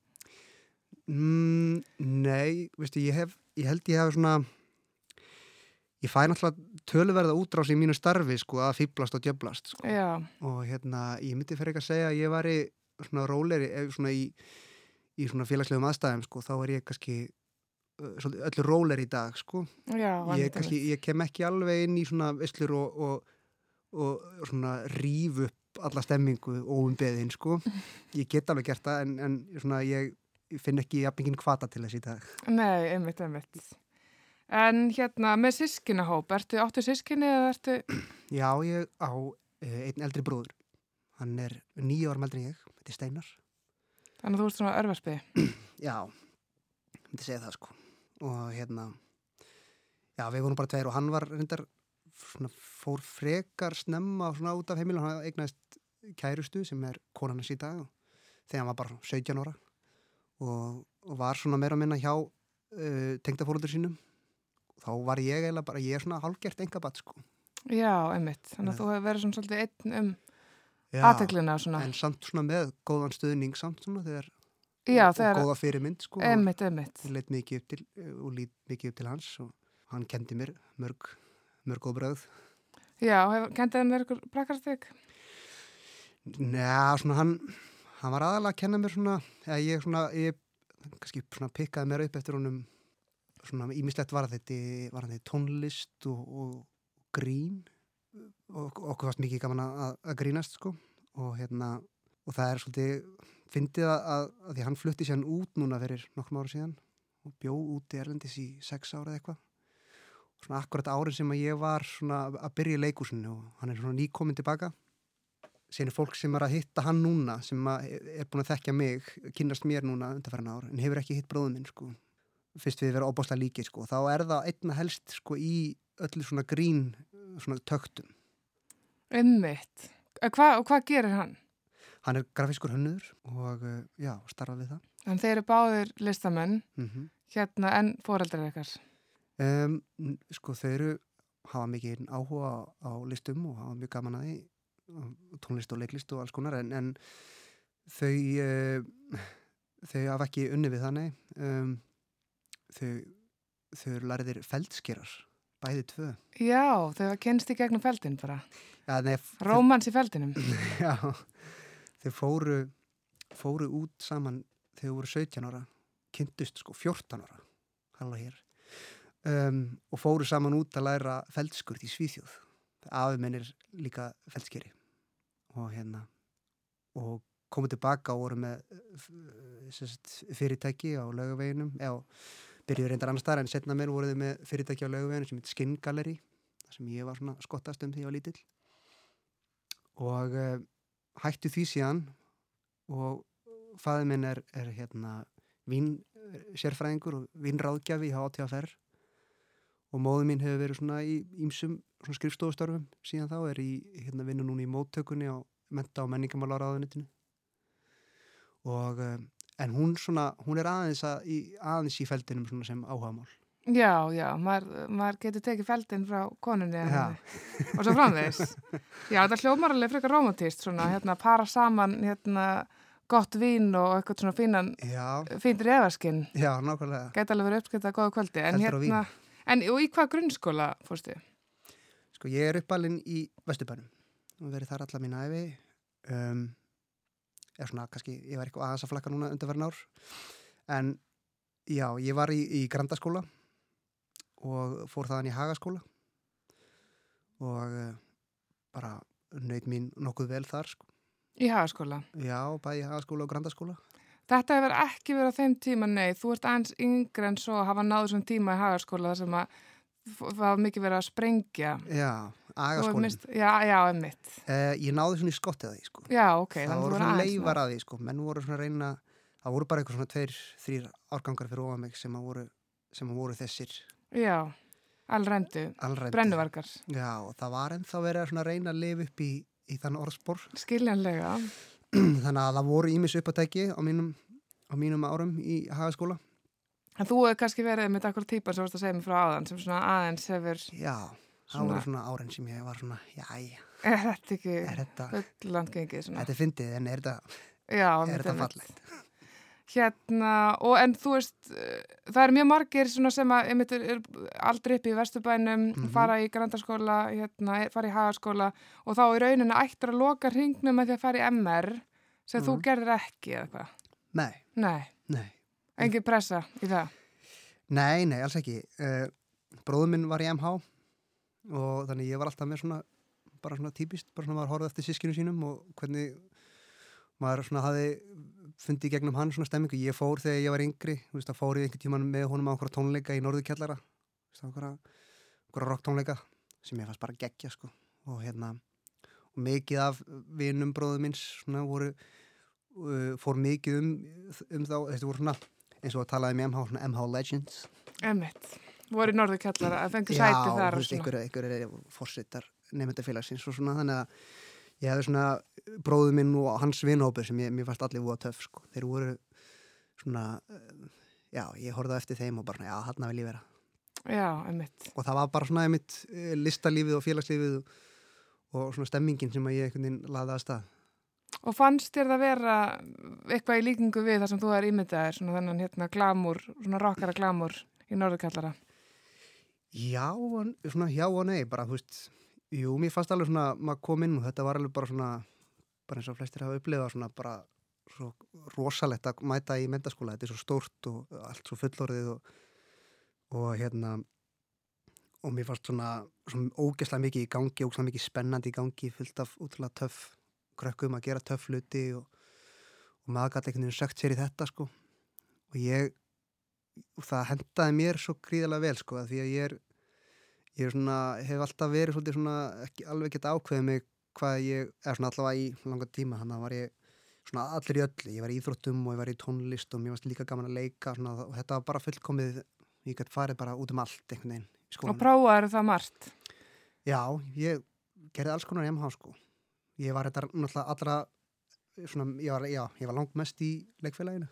Mm, nei, veistu, ég hef, ég held ég hef svona, ég fæ náttúrulega töluverða útrás í mínu starfi, sko, að fýblast og djöblast, sko. Já, Og hérna, ég myndi fyrir ekki að segja að ég væri svona róleri, ef svona í, í svona félagslegum aðstæðum, sko, þá er ég kannski svolítið öllu róleri í dag, sko. já, Ég, kannski, ég kem ekki alveg inn í svona visslur og, og, og svona ríf upp alla stemmingu óumbeðin, sko. Ég get alveg gert það, en, en svona ég finn ekki jafningin kvata til þess í dag. Nei, einmitt, einmitt. En hérna, með sískinahóp, ertu áttu sískinni eða ertu, Já, ég á uh, einn eldri bróður. Hann er nýja árum eldri en ég, þetta er Steinar. þannig að þú ert svona örvarspið? Já, ég myndi segja það sko. Og hérna, já, við vorum bara tveir og hann var reyndar svona fór frekar snemma svona út af heimilu. Hann eignaðist kærustu sem er konan hans í dag og þegar hann var bara 17 ára og, og var svona meira að minna hjá uh, tengdafóruldur sínum þá var ég eiginlega bara, ég er svona hálgert engabat sko. Já, einmitt. Þannig að þú hefur verið svona svolítið einn um aðteglina svona. En samt svona með góðan stuðning samt svona þegar, Já, og, góða fyrirmynd sko. einmitt, einmitt. Mikið og lít mikið upp til hans og hann kendi mér mörg, mörg góð bröð. Já, kendið hann ykkur prakkarstík? Njá, svona hann, hann var aðalega að kenna mér svona, eða ég svona, ég kannski svona pikkaði mér upp eftir honum svona ímislegt var þetta, var þetta tónlist og, og grín. Og okkur fannst mikið gaman að, að grínast sko. Og hérna, og það er svolítið, fyndið að, að, að því hann flutti sér út núna fyrir nokkrum ára síðan og bjó út í Erlendis í sex ára eða eitthvað. Svona akkurat árið sem að ég var svona að byrja í leikúsinu og hann er svona nýkomin tilbaka. Síðan er fólk sem er að hitta hann núna sem er búin að þekkja mig kynast mér núna undarfæran ár en hefur ekki hitt bróðum minn sko fyrst við vera óbáslega líki sko. Þá er það einna helst sko í öllu svona grín svona töktum. Einmitt. Eh, Hva, og hvað gerir hann? hann er grafiskur hönnur og uh, já, starfað við það. Þannig þeir eru báðir listamenn, mm hérna en foreldrar ykkar. um, sko þau eru hafa mikið áhuga á, listum og hafa mjög gaman að því. Tónlist og leiklist og alls konar en, en þau uh, þau hafa ekki unni við þannig um, þau þau eru lærðir feldskerar bæði tvö Já, þau hafa kynst í gegnum feldin bara. ja, nei, Rómans í feldinum. já, þau fóru fóru út saman þegar þau voru 17 ára kynntust sko 14 ára um, og fóru saman út að læra feldskurð í Svíþjóð afi minn er líka feldskeri og hérna og komu tilbaka og voru með fyrirtæki á laugaveginum eða byrjuðu reyndar annars staðar en setna mér voru þau með fyrirtæki á laugaveginum sem heit Skin Gallery þar sem ég var svona skottast um því ég var lítill. Og uh, hættu því síðan og fæði minn er, er hérna vín sérfræðingur og vínráðgjafi í HTFR og móðu mín hefur verið svona í ímsum skrifstofustörfum síðan þá er í hérna vinnu núna í móttökunni á menta og menningamálaráðunitinu og um, en hún svona, hún er aðeins, að, í, aðeins í feldinum sem áhagamál Já, já, maður, maður getur tekið feldin frá konunni og svo framvegis. Já, þetta hljómar alveg frekar romantist, svona, hérna, para saman, hérna, gott vín og eitthvað svona fínan, Já, fínt refaskinn. já, nákvæmlega Gæti alveg verið uppskritt að góða kvöldi. En vín. hérna, en og í hvað grunnskóla fórstu? Sko ég er uppalinn í Vesturbænum og verið þar alla mín æfi um, er svona kannski, ég var eitthvað aðeins að flakka núna undanverðin ár en já, ég var í, í Grandaskóla og fór þaðan í Hagaskóla og uh, bara nöyt mín nokkuð vel þar sko. Í hagaskóla. já, bæði í Hagaskóla og Grandaskóla Þetta hefur ekki verið á þeim tíma, nei, þú ert aðeins yngri en svo að hafa náðu svona tíma í hagaskóla þar sem að það var mikið verið að sprengja. já, Þú hefur Agaskólin mist- Já, já, emmitt. uh, ég náði svona í skottið að því sko. Já, ok. það voru svona leifar að því sko. menn voru svona reyna það voru bara eitthvað svona tveir, þrýr árgangar fyrir ofan mig sem að voru, sem að voru þessir Já, alræmdi. brennuvarkar, Já, og það var ennþá verið að reyna að lifa upp í, í þann orðspor skiljanlega. þannig að það voru ímis uppátæki á mínum, á mínum árum í hagaskóla En þú hefur kannski verið með akkur típa sem varst að segja mig frá áðan sem svona aðeins hefur, Já, það voru svona árin sem ég var svona já, er þetta ekki er þetta fulland gengið svona? þetta er fyndið en er þetta, Já, er þetta fallegt Hérna, og en þú veist, eh, það er mjög margir svona sem að einmitt er, er aldrei upp í Vesturbænum, Mhm. fara í Grandaskóla, hérna, fara í Hagaskóla og þá í rauninni ættir að loka hringnum með því að fara í MR sem þú Mhm. gerðir ekki eða hvað. Nei, Nei, nei, engin pressa í það. nei, nei, alls ekki uh, Bróður minn var í MH og þannig ég var alltaf með svona bara svona típist, bara svona maður horfði eftir sískinu sínum og hvernig maður svona hafi fundið gegnum hann svona stemmingu. Ég fór þegar ég var yngri, þú veist, að fór ég einhvern tíman með honum á okkur tónleika í Norðurkjallara, þú veist, okkur, okkur rock tónleika sem ég fannst bara geggja, sko. Og hérna, og mikið af vinum bróðu minns svona voru, uh, fór mikið um, um þá, þetta voru svona, eins og að talaði með MH, svona MH Legends. Emmitt, voru í norðu kallara að fengu sæti þar og svona. einhver, einhver er fórsettar nefndafélagsins og svona, þannig að ég hefði svona bróðu minn og hans vinhópur sem ég, mér fannst allir voða töff, sko. Þeir voru svona, uh, já, ég horfði eftir þeim og bara, já, hann vil ég vera. Já, einmitt. og það var bara svona einmitt eh, listalífið og félagslífið og, og svona stemmingin sem að ég einhvern veginn laði að stað. Og fannst þér það vera eitthvað í líkingu við það sem þú er ímyndaðir, svona þennan hérna glamúr, svona rockara glamúr í norðurkallara? Já, svona já og nei, bara, þú veist, jú, mér fannst alveg svona, maður kom inn og þetta var alveg bara svona, bara eins og flestir hafa upplifað svona bara svo rosalegt að mæta í mentaskóla, þetta er svo stórt og allt svo fullorðið og, og hérna, og mér fannst svona, svona ógeslega mikið í gangi, ógeslega mikið spennandi í gangi, fullt af útrúlega töff krökkum að gera töff hluti og, og maður gæti einhvern veginn sökt sér í þetta, sko, og ég, það hendaði mér svo gríðilega vel, sko, því að ég er ég er svona, hef alltaf verið svolítið svona, ekki alveg geta ákveðið mig hvað ég, er svona allavega í langa tíma þannig að var ég svona allir í öllu. Ég var í íþróttum og ég var í tónlist og mér varst líka gaman að leika svona, og þetta var bara fullkomið ég gæti farið bara út um allt veginn Og prófaður það margt? Já, ég gerði alls konar MH sko. Ég var þetta náttúrulega allra svona, ég var, var langt mest í leikfélaginu.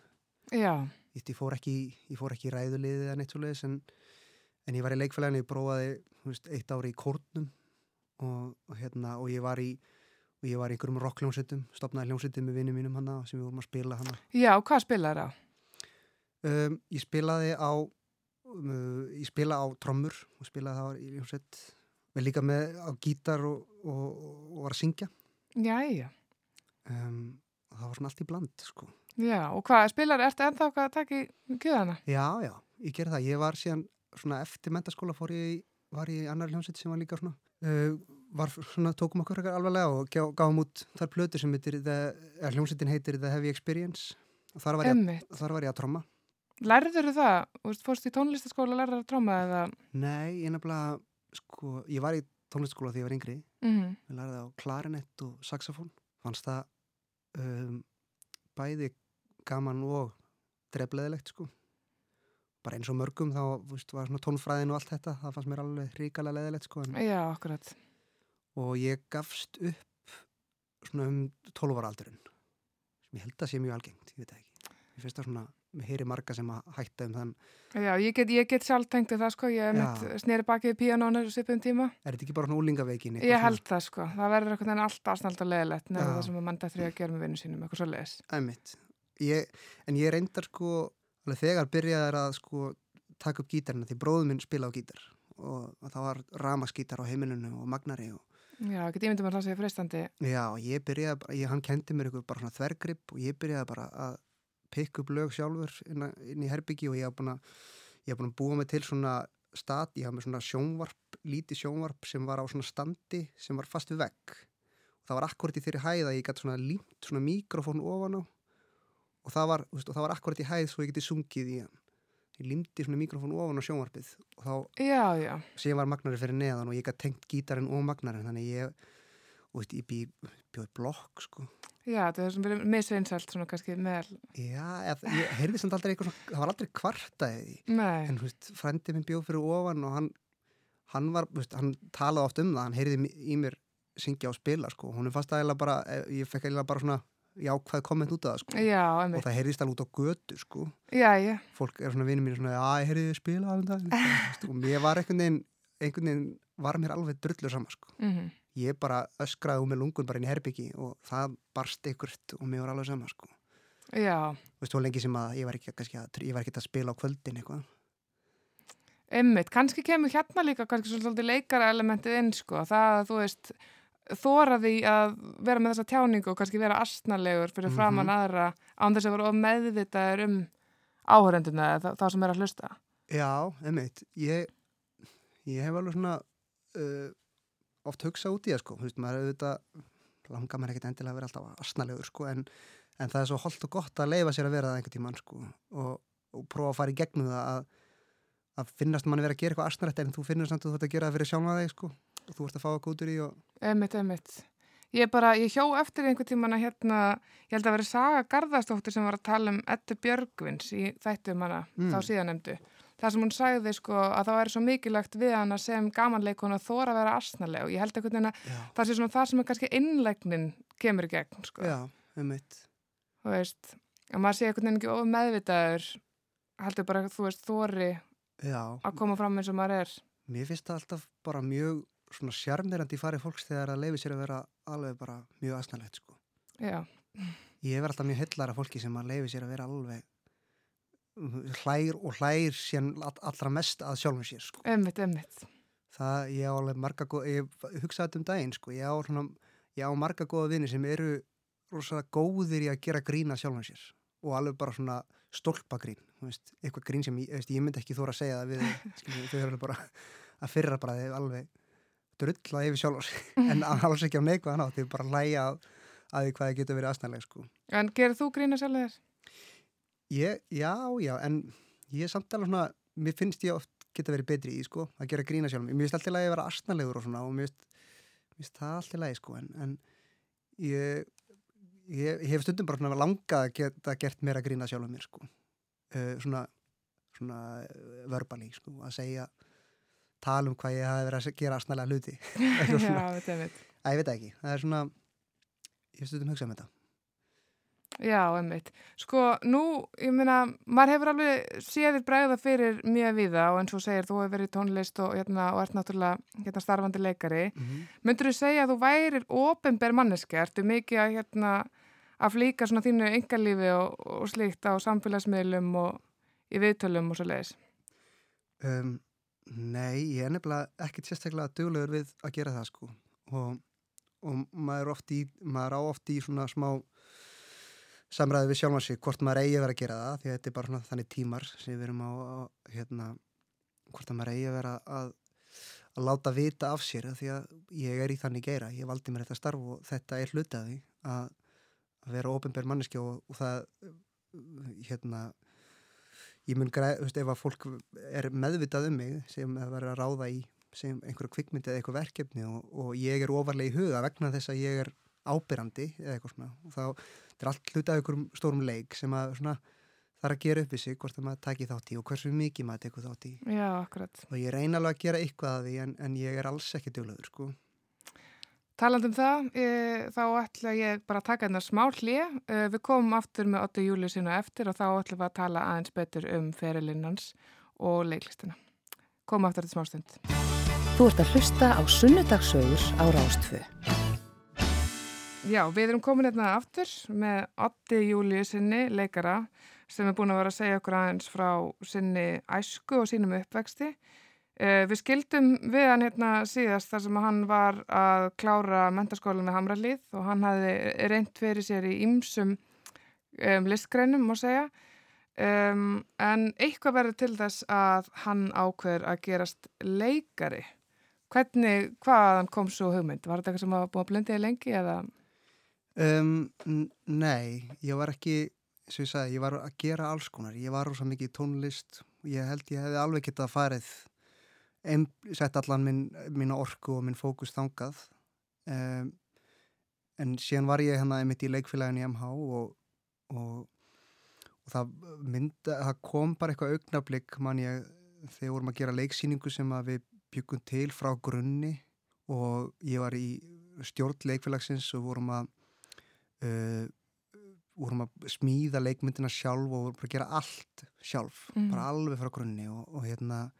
Já, ég, fór ekki, ég fór ekki í ræðuliðið eða neitt svo leiðis en, en ég var í leikfélaginu, ég prófaði veist, eitt ári í kórnum og, og, hérna, og ég var í og ég var í einhverjum rockljónsettum stopnaði hljónsettum með vinnum mínum hana sem við vorum að spila hana. Já, hvað spilaður á? um, ég spilaði á um, ég spila á trommur og spilaði það í hljónsett við líka með á gítar og, og, og var að syngja. Jæja, um, og það var svona allt í bland sko. já, og hvað, spilar, ertu ennþá að taka í kjöðana? já, já, ég gerði það ég var síðan svona eftir mentaskóla fór ég var ég í annar hljómsveit sem var líka svona uh, var svona, tókum okkur alvarlega og gá, gáum út þar plötu sem heitir eða hljómsveitin heitir The Heavy Experience og þar var ég, að- þar var ég að tromma Lærður það? Þú veist, fórst í tónlistaskóla að læra að tróma eða? Nei, ég nefnilega, sko, ég var í tónlistaskóla þegar ég var yngri Mm við lærði á klarinett og saxofón fannst það um, bæði gaman og drefleðilegt, sko bara eins og mörgum þá, veist, var svona tónfræðin og allt þetta, það fannst mér alveg ríkalega leðilegt, sko en, Já, akkurat. og ég gafst upp svona um 12 ára aldurinn sem ég held að sé mjög algengt, ég veit ekki ég finnst það svona, heyri marga sem að hætta um þann, Já, ég get, ég get sjálf tengt það, sko, ég mitt sneri bakið píanónu svipum tíma. er þetta ekki bara svona úlingaveikin Ég held það, sko. Það verður eitthvað en alltaf aðsnald og leðilegt nefnir það sem að mann dættur í að gera með vinnu sínum, eitthvað svo. Ég, en ég reyndar sko, þegar byrjaði að sko taka upp gítarina því bróðum minn spila á gítar og, og það var ramaskítar á heimilinu og magnari og Já, get ímyndum að það sé freistandi. já, og ég byrjaði ég, hann kendi mér ykkur bara svona þvergrip og ég byrjaði bara að pikka upp lög sjálfur inn, inn í herbyggi og ég haf búin að búa mig til svona stað, ég haf með svona sjónvarp, lítið sjónvarp sem var á svona standi sem var fast við vegg. Og það var akkurat í þeirri hæð að ég gæti svona límt svona mikrofón ofan á og það var, veist, og það var akkurat í hæð svo ég geti sungið í hann. Ég límdi svona mikrofón ofan á sjónvarpið og þá Já, já. síðan var magnari fyrir neðan og ég gæti tengt gítarinn og magnarin þannig ég, og veist, ég bý, bjóði blokk sko Já, það er sem verið misveinsælt svona kannski meðal. Já, eða, ég heyrði samt aldrei eitthvað svona, það var aldrei kvartaði því. Nei. En, þú veist, frændi minn bjóð fyrir ofan og hann, hann var, þú veist, hann talaði oft um það, hann heyrði í mér syngja og spila, sko. Hún er fast aðeins bara, eh, ég fekk eiginlega bara svona jákvæð komment út af það, sko. Já, Og einmitt. það heyrðist alveg út á götu, sko. Já, já. Fólk er svona vinið mín svona, já, ég heyrði spila þetta. Og mér var einhvern veginn, einhvern veginn var mér alveg drullu sama, sko. Mm Ég bara öskraði úr með lungun bara inn í herbyggi og það barst ykkurt og mér var alveg sama, sko. Já, Þú veist, svo lengi sem að ég var ekki, kannski, að, ég var ekki að spila á kvöldin eitthvað. einmitt. Kannski kemur hérna líka kannski svolítið leikara elementið inn, sko. Það að þú veist, þóra því að vera með þessa tjáningu og kannski vera astnalegur fyrir Mhm. framann aðra án þess að vera meðvitaður um áhörenduna eða þá- þá sem er að hlusta. Já, einmitt. Ég, ég hef alveg svona uh, oft hugsað út í það, sko. Þú veist, maður auðvitað langar maður ekkert endilega að vera alltaf asnalegur, sko, en, en það er svo holdt og gott að leifa sér að vera það einhvern tímann, sko, og, og prófa að fara í gegnum það að, að finnast manni vera að gera eitthvað asnalegt en þú finnur samt að þú ert að gera það fyrir sjálfa þig, sko, og þú ert að fá að kútur í og... Einmitt, einmitt. Ég bara, ég hjó eftir einhvern tíman að hérna, ég held að vera Saga Garðarsdóttir sem var að tala um Eddu Björgvins í þættum hana, Mm. þá síðanemdu. Það sem hún sagði sko að það væri svo mikilvægt við hana sem gamanleikon að þóra að vera asnaleg og ég held einhvern veginn að það sé svona það sem er kannski innlegnin kemur í gegn sko. Já, einmitt. Þú veist, að maður sé einhvern veginn ekki of meðvitaður heldur bara, þú veist, þóri Já, að koma fram eins og maður er mér finnst það alltaf bara mjög svona sjarmirandi í fari fólks þegar það leifir sér að vera alveg bara mjög aðsnarlegt sko. Já, Ég er alltaf mjög hillar af fólki sem að leifir sér að vera alveg hlær og hlær síðan all- allra mest að sjálfum sér sko. emmitt, emmitt Það, ég á alveg marga góð, ég hugsaði þetta um daginn sko, ég á svona, ég á marga góða vini sem eru rosa góðir í að gera grína sjálfum sér og alveg bara svona stólpagrín, þú veist, eitthvað grín sem ég, veist, ég myndi ekki þóra að segja það við, þau, skilur, þau eru bara að fyrra bara þeir alveg drulla yfir sjálfur sig en alls ekki á neikvæðan á, þau bara læja að, því hvað það getur verið aðstæðlega sko. En gerir þú grína sjálf þér? Ég, já, já, en ég er samt alveg svona, mér finnst ég oft geta verið betri í, sko, að gera grína sjálfum. Mér finnst alltaf að vera astnalegur og svona og mér finnst, það alltaf lagi, sko, en, en ég, ég, ég hef stundum bara svona langað að geta gert meira grína sjálfum mér, sko. Uh, svona, svona verbali, sko, að segja, tala um hvað ég hafi verið að gera astnalega hluti. Eitthvað Já, svona. veit, emmitt Æ, ég veit ekki, það er svona, ég hef stundum hugsað um þetta. Já, emmitt. Sko, nú, ég meina, maður hefur alveg séðir bregða fyrir mjög viða og eins og segir, þú hefur verið tónlist og, hérna, og ert náttúrulega hérna, starfandi leikari. Mm Myndur þú segja að þú værir ofinber manneski? Ertu mikið að, hérna, að flíka svona þínu engalífi og, og slíkt á samfélagsmiðlum og í viðtölum og svo leiðis? Um, nei, ég er nefnilega ekkert sérstaklega duglegur við að gera það sko og, og maður, í, maður á oft í svona smá samræði við sjálfan sig hvort maður eigi að vera að gera það því þetta er bara svona þannig tímar sem við erum á, hérna, hvort að maður eigi að vera að, að láta vita af sér því að ég er í þannig geira ég valdi mér þetta starf og þetta er hlutaði að, að vera ofinber manneski og, og það hérna ég mun græð, þú veist, ef að fólk er meðvitað um mig sem að vera að ráða í sem einhverja kvikmyndi eða eitthvað verkefni og, og ég er ofarlega í huga vegna þess að ég er ábyrrandi eða eitthvað svona og þá þetta er allt af einhverjum stórum leik sem að svona þarf að gera upp við sig hvort að maður taki þátt í og hversu mikið maður tekur þátt í Já, akkurat. og ég reyna alveg að gera eitthvað að því en, en ég er alls ekki duglegur sko Taland um það, e, þá ætla ég bara að taka hérna smá hlið. E, við komum aftur með 8. júli sína eftir og þá ætlum við að tala aðeins betur um ferilinnans og leiklistina. Komum aftur þetta smá stund. Þú ert að hlusta á sunnudagsögur á Rástfö. Já, við erum komin hérna aftur með 8. júli sinni leikara sem er búin að vera að segja okkur aðeins frá sinni æsku og sínum uppvexti. Uh, við skildum við hann hérna síðast þar sem hann var að klára mentaskólan við Hamralíð og hann hafði reynd fyrir sér í ymsum um, listgreinum, má segja. Um, en eitthvað verður til þess að hann ákveður að gerast leikari. Hvernig, hvaðan kom svo hugmynd? Var þetta eitthvað sem var búin að blöndiði lengi eða? Um, nei, ég var ekki, sem ég sagði, ég var að gera alls konar. Ég var rosa mikið í tónlist ég held ég hefði alveg getað farið, ein, sett allan minn, mín orku og minn fókus þangað. Um, en síðan var ég hérna einmitt í leikfélaginu í MH og, og, og það, mynda, það kom bara eitthvað augnablík man ég þegar vorum að gera leiksýningu sem við byggum til frá grunni og ég var í stjórn leikfélagsins og vorum að uh, vorum að smíða leikmyndina sjálf og vorum að gera allt sjálf, Mhm. bara alveg frá grunni og, og hérna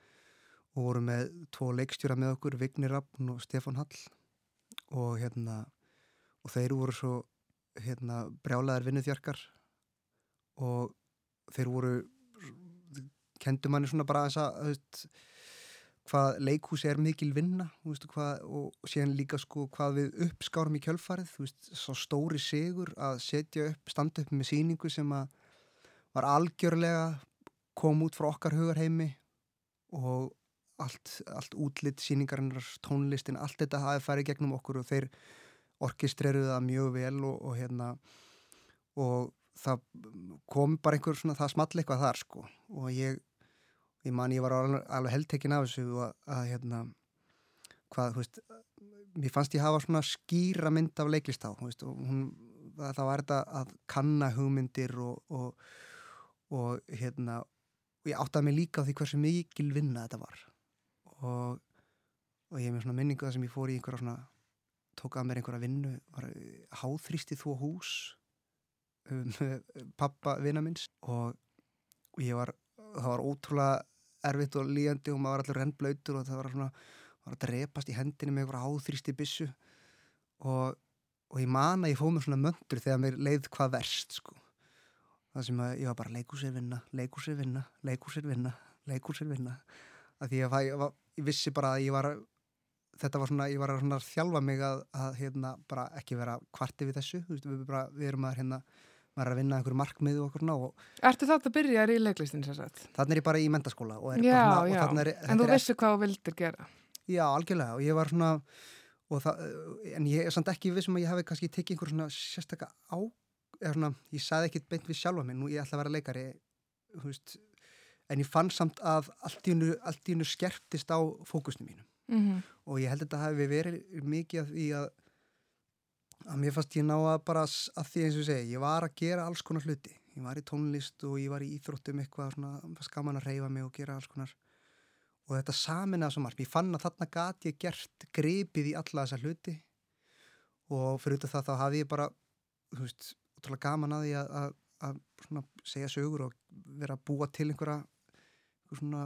og vorum með tvo leikstjóra með okkur, Vignir Rappn og Stefán Hall og hérna og þeir voru svo hérna brjálaðar vinnuþjarkar og þeir voru kendu manni svona bara aðeins að hvað leikhúsi er mikil vinna þú veist, hvað, og síðan líka sko hvað við uppskárum í kjölfarið þú veist, svo stóri sigur að setja upp, standa upp með síningu sem að var algjörlega kom út frá okkar hugarheimi og allt, allt útlitt síningarinnar, tónlistin allt þetta hafi farið gegnum okkur og þeir orkestreruðu það mjög vel og, og hérna og það kom bara einhver svona, það small eitthvað þar sko og ég, ég man ég var alveg, alveg heldtekin af þessu að, að hérna hvað, þú veist, mér fannst ég hafa svona skýra mynd af leiklist á, þú veist, hún, það, var þetta að kanna hugmyndir og, og, og hérna, og ég áttaði mig líka á því hversu mikil vinna þetta var. Og, og ég er með svona minningu það sem ég fór í einhverja svona, tók að mér einhverja vinnu, var háþrýsti þó hús? um, pappa vina minns og ég var, það var ótrúlega erfitt og líjandi og maður var allur rennblöytur og það var svona var að drepast í hendinni með einhverja áþrýsti byssu. Og, og ég man að ég fóð mér svona möndur þegar mér leið hvað verst sko. Það sem að ég var bara leikúsir vinna, leikúsir vinna, leikúsir vinna, leikúsir vinna. Að því að ég, var, ég vissi bara að ég var þetta var svona, ég var að þjálfa mig að, að hérna bara ekki vera kvarti við þessu, þú veist, við, bara, við erum að hérna, maður er að vinna einhverju markmiðu og okkur og Ertu þetta að byrja í leiklistin sér sagt? þannig er ég bara í mentaskóla og Já, bara já, og er, en þú þetta er vissi hvað þú vildir gera. Já, algjörlega og ég var svona og það, en ég er samt ekki vissum að ég hafi kannski tekið einhver svona sérstaka á eða svona, ég saði ekkit beint við sjálfa mig nú ég ætla að vera leikari veist, en ég fann samt að allt í hennu, skerptist á fókusnum mínum Mm og ég held að þetta hafi verið mikið að að mér fannst ég ná að bara að því eins og ég segi, ég var að gera alls konar hluti. Ég var í tónlist og ég var í íþróttum eitthvað svona, skaman að reyfa mig og gera alls konar. Og þetta saminnaði svo margt, ég fann að þarna gat ég gert gripið í alla þessa hluti. Og fyrir út af það þá hafði ég bara þú veist, útrúlega gaman að því að, að, að segja sögur og vera að búa til einhverja einhver svona,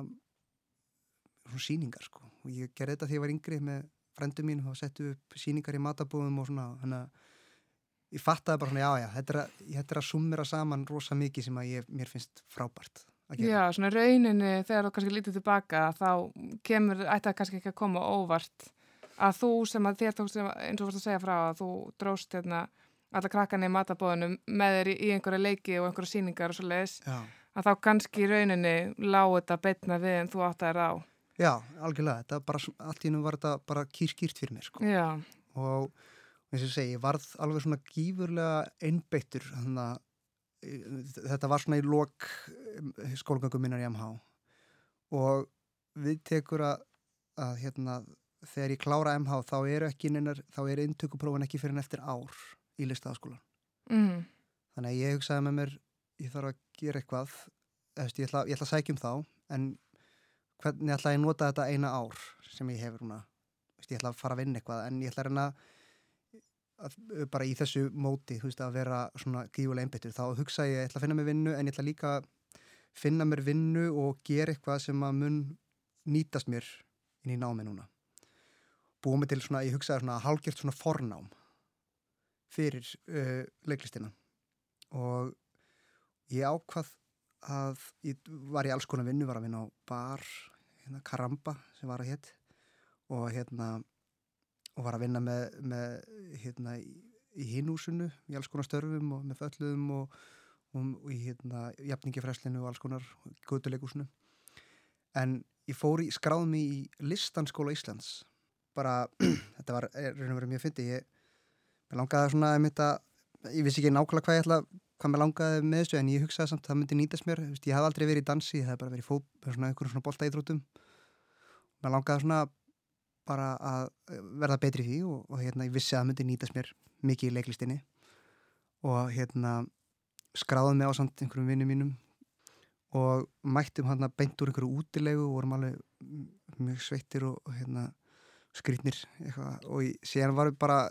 svona síningar sko. og ég gerði þetta þegar ég var yngri með frendum mín og settu upp síningar í matabóðum og svona þannig að ég fattaði bara svona já já, þetta er að, þetta er að summera saman rosa mikið sem að ég, mér finnst frábært. Já, svona rauninni þegar þú kannski lítið tilbaka þá kemur, ætti það kannski ekki að koma óvart að þú sem að þér tókst eins og varst að segja frá að þú dróst hérna alla krakkarnir í matabóðunum með þér í, einhverja leiki og einhverja síningar og svo leiðis að þá kannski rauninni lág þetta betna við en þú átt að er á. Já, algjörlega, þetta bara, allt í hennu var þetta bara kýrskýrt fyrir mér sko. Já, og eins og ég segi, ég varð alveg svona gífurlega einbeittur þannig að e, þetta var svona í lok skólgöngum minnar í MH og við tekur að, að hérna, þegar ég klára MH þá eru ekki neinar, þá eru inntökuprófin ekki fyrir en eftir ár í listaðaskólan mm. þannig að ég hugsaði með mér ég þarf að gera eitthvað veist, ég, ætla, ég ætla að sækja um þá en hvernig ætla ég að nota þetta eina ár sem ég hefur núna? Ég ætla að fara að vinna eitthvað en ég ætla að reyna að, bara í þessu móti veist, að vera svona gífulega einbyttur þá hugsa ég, ég ætla að finna mér vinnu en ég ætla líka að finna mér vinnu og gera eitthvað sem að mun nýtast mér inn í námi núna. Búið mig til svona, ég hugsaði svona hálgjört svona fornám fyrir uh, leiklistina. Og ég ákvað að ég var í alls konar vinnu, var að vinna á bar, hérna Karamba sem var að hétt og hérna og var að vinna með, með hérna í, hinúsinu í alls konar störfum og með föllum og, og, og í hérna jafningifræslinu og alls konar gutuleikúsinu en ég fór í skráðum í listanskóla Íslands. Bara, þetta var reynir að vera mjög fyndi ég, langaði svona einmitt að, ég vissi ekki nákvæmlega hvað ég ætla hvað mér langaði með þessu en ég hugsaði samt að það myndi nýtast mér, veist, ég hef aldrei verið í dansi ég hef bara verið í fót, svona einhverjum svona boltaíþrótum mér langaði svona bara að verða betri því og, og hérna ég vissi að það myndi nýtast mér mikið í leiklistinni. Og hérna skráði mig á samt einhverjum vinnum mínum og mættum hann að beint úr einhverju útilegu og vorum alveg mjög sveittir og, og hérna skrýtnir og í, síðan varum bara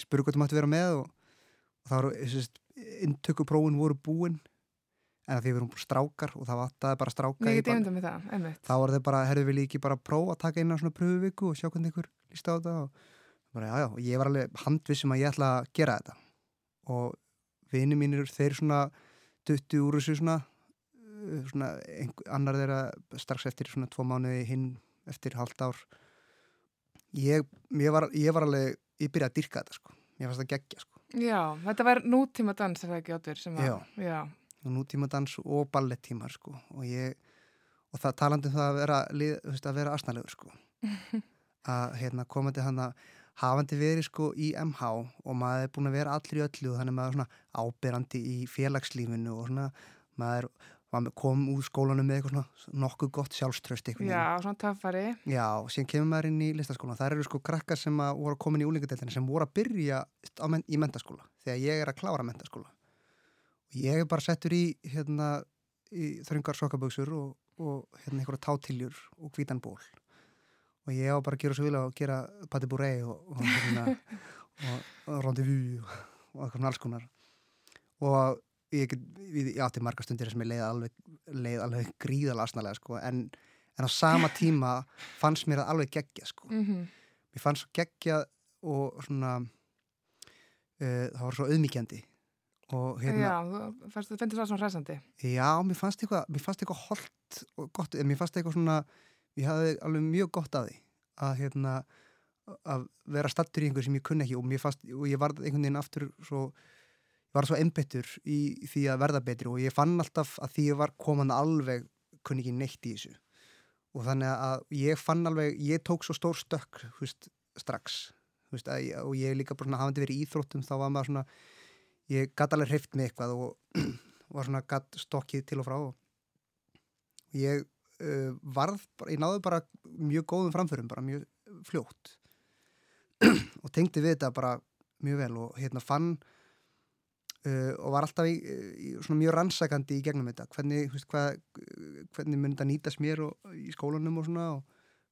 spuru hvað þú mætti vera með og, og þá voru inntökuprófin voru búin en því við erum strákar og það vattaði bara stráka þá voru þeir bara, herðu við líki bara að prófa að taka eina svona pröfuviku og sjá hvernig ykkur líst á þetta? Og bara, já, já, ég var alveg handvissum að ég ætla að gera þetta. Og vini mínir, þeir svona dutti úr þessu svona, uh, svona einhver, annar þeirra strax eftir svona tvo mánuði hinn eftir halvt ár. Ég, ég, var, ég var alveg ég byrjaði að dyrka þetta sko. Ég fannst að gegja sko Já, þetta var nútíma dans er það ekki áttur sem að, Já. já. og nútímadans og ballettímar sko og ég og það talandi um það að vera, lið, veist, að vera asnalegur sko að hérna komandi hann að hafandi verið sko í MH og maður er búin að vera allir í öllu og þannig að maður er svona ábyrrandi í félagslífinu og svona maður maður kom úr skólanum með eitthvað svona nokkuð gott sjálfströst eitthvað Já, svona töffari. Já, og síðan kemur maður inn í listaskólan. Það eru sko krakkar sem að voru að koma inn í úlingadeildina sem voru að byrja men í mentaskóla þegar ég er að klára mentaskóla. Og ég er bara settur í, hérna, í þröngar sokkaböksur og, og hérna einhverja tátiljur og hvítan ból. Og ég á bara að gera svo vilja og gera pati búrei og, og, hérna, og, rendezvous og, og eitthvað svona alls konar. Og ég, ég, átti marga stundir sem ég leið alveg, leið alveg gríðalega asnalega sko en, en á sama tíma fannst mér það alveg geggja sko. Mhm. mér fannst svo geggja og svona uh, það var svo auðmíkjandi og hérna, Já, fannst- þú finnst það svona hræsandi. já, mér fannst eitthvað mér fannst eitthvað holdt og gott mér fannst eitthvað svona, ég hafði alveg mjög gott af því að hérna að vera stattur í einhver sem ég kunni ekki og mér fannst, og ég var einhvern veginn aftur svo, var svo einbyttur í því að verða betri og ég fann alltaf að því ég var koman alveg kunni ekki neitt í þessu. Og þannig að ég fann alveg, ég tók svo stór stökk veist, strax. Veist, ég- og ég líka bara hafandi verið í íþróttum þá var maður svona, ég gatt alveg hreift með eitthvað og var svona gatt stokkið til og frá. Og ég uh, varð, ég náði bara mjög góðum framförum, bara mjög fljótt. Og tengdi við þetta bara mjög vel og hérna fann uh, og var alltaf í, í mjög rannsakandi í gegnum þetta. Hvernig, veist, hvað, hvernig mun þetta nýtast mér og, í skólanum og svona og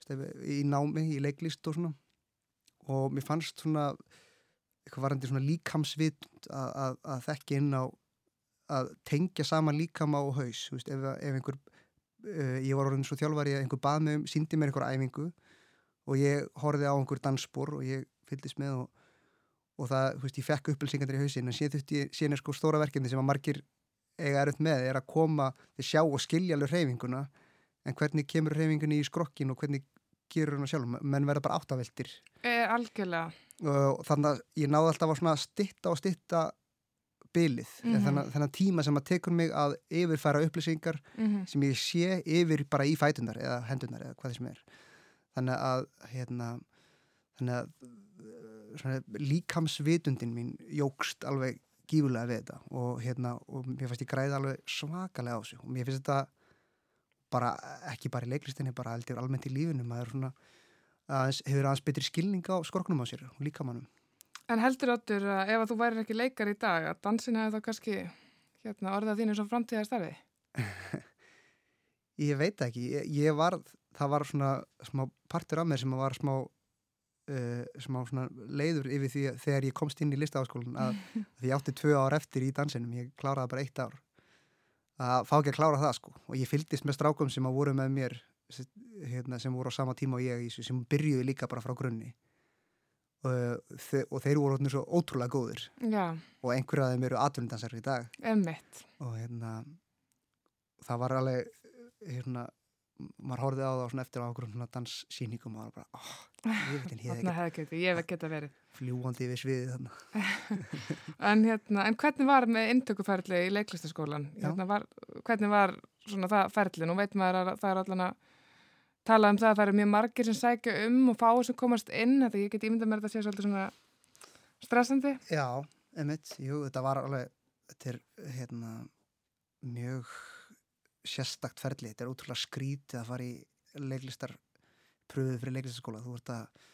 veist, í námi, í leiklist og svona. Og mér fannst svona eitthvað varandi svona líkamsvit að, þekki inn á að tengja saman líkama og haus. Veist, ef, ef einhver uh, ég var orðin svo þjálfari að einhver bað með síndi mér einhver æfingu og ég horfði á einhver dansspor og ég fyllist með og, og það, þú veist, ég fekk upplýsingar í hausin en síðan er sko stóra verkefni sem að margir eiga eruð með er að koma til sjá og skilja alveg hreyfinguna en hvernig kemur hreyfingunni í skrokkin og hvernig gerur hún sjálf, menn verða bara áttaveldir E, algjörlega. og þannig að ég náði alltaf að stitta og stitta bilið, mm Mhm. þannig, þannig að tíma sem að tekur mig að yfirfæra upplýsingar Mhm. sem ég sé yfir bara í fætunar eða hendunar eða hvað sem er þannig að hérna, þannig að svona, líkamsvitundin mín jógst alveg gífulega við þetta og hérna og mér finnst ég græða alveg svakalega á sig. Og mér finnst þetta bara ekki bara í leiklistinni bara heldur almennt í lífinu. Maður svona aðeins, hefur aðeins betri skilning á skorknum á sér og líkamannum En heldur áttur að ef að þú værir ekki leikar í dag að dansin hefði þá kannski hérna, orðað þínu svo framtíðar starfi? Ég veit ekki, ég, ég var, það var svona smá partur af mér sem var smá, uh, smá svona leiður yfir því að þegar ég komst inn í listaháskólan að, að ég átti tvö ár eftir í dansinum, ég kláraði bara eitt ár. Að fá ekki að klára það sko. Og ég fylgdist með strákum sem að voru með mér sem- hérna, sem voru á sama tíma og ég sem byrjuði líka bara frá grunni. Og, þe og þeir voru orðnir svo ótrúlega góðir. Já, og einhverju af þeim eru atvinnindansar í dag. Emmitt. og hérna það var alveg hérna, maður horfið á það eftir á okkur svona danssýningum og maður bara, oh, ég veit en ég hef getið, ég hef ekki getað verið. ekki fljúandi við sviðið En, hérna, en hvernig var með inntökuferli í leiklistaskólan? Hérna var, hvernig var svona það ferli? Nú veit maður að það er allan að tala um það að það eru mjög margir sem sækja um og fáu sem komast inn. Þetta ég get ímyndað mér að þetta sé svolítið svona stressandi. Já, emitt, jú, þetta var alveg þetta er hérna mjög sérstakt ferli. Þetta er ótrúlega skrítið að fara í leiklistar pröfuð fyrir leiklistaskóla. Þú ert að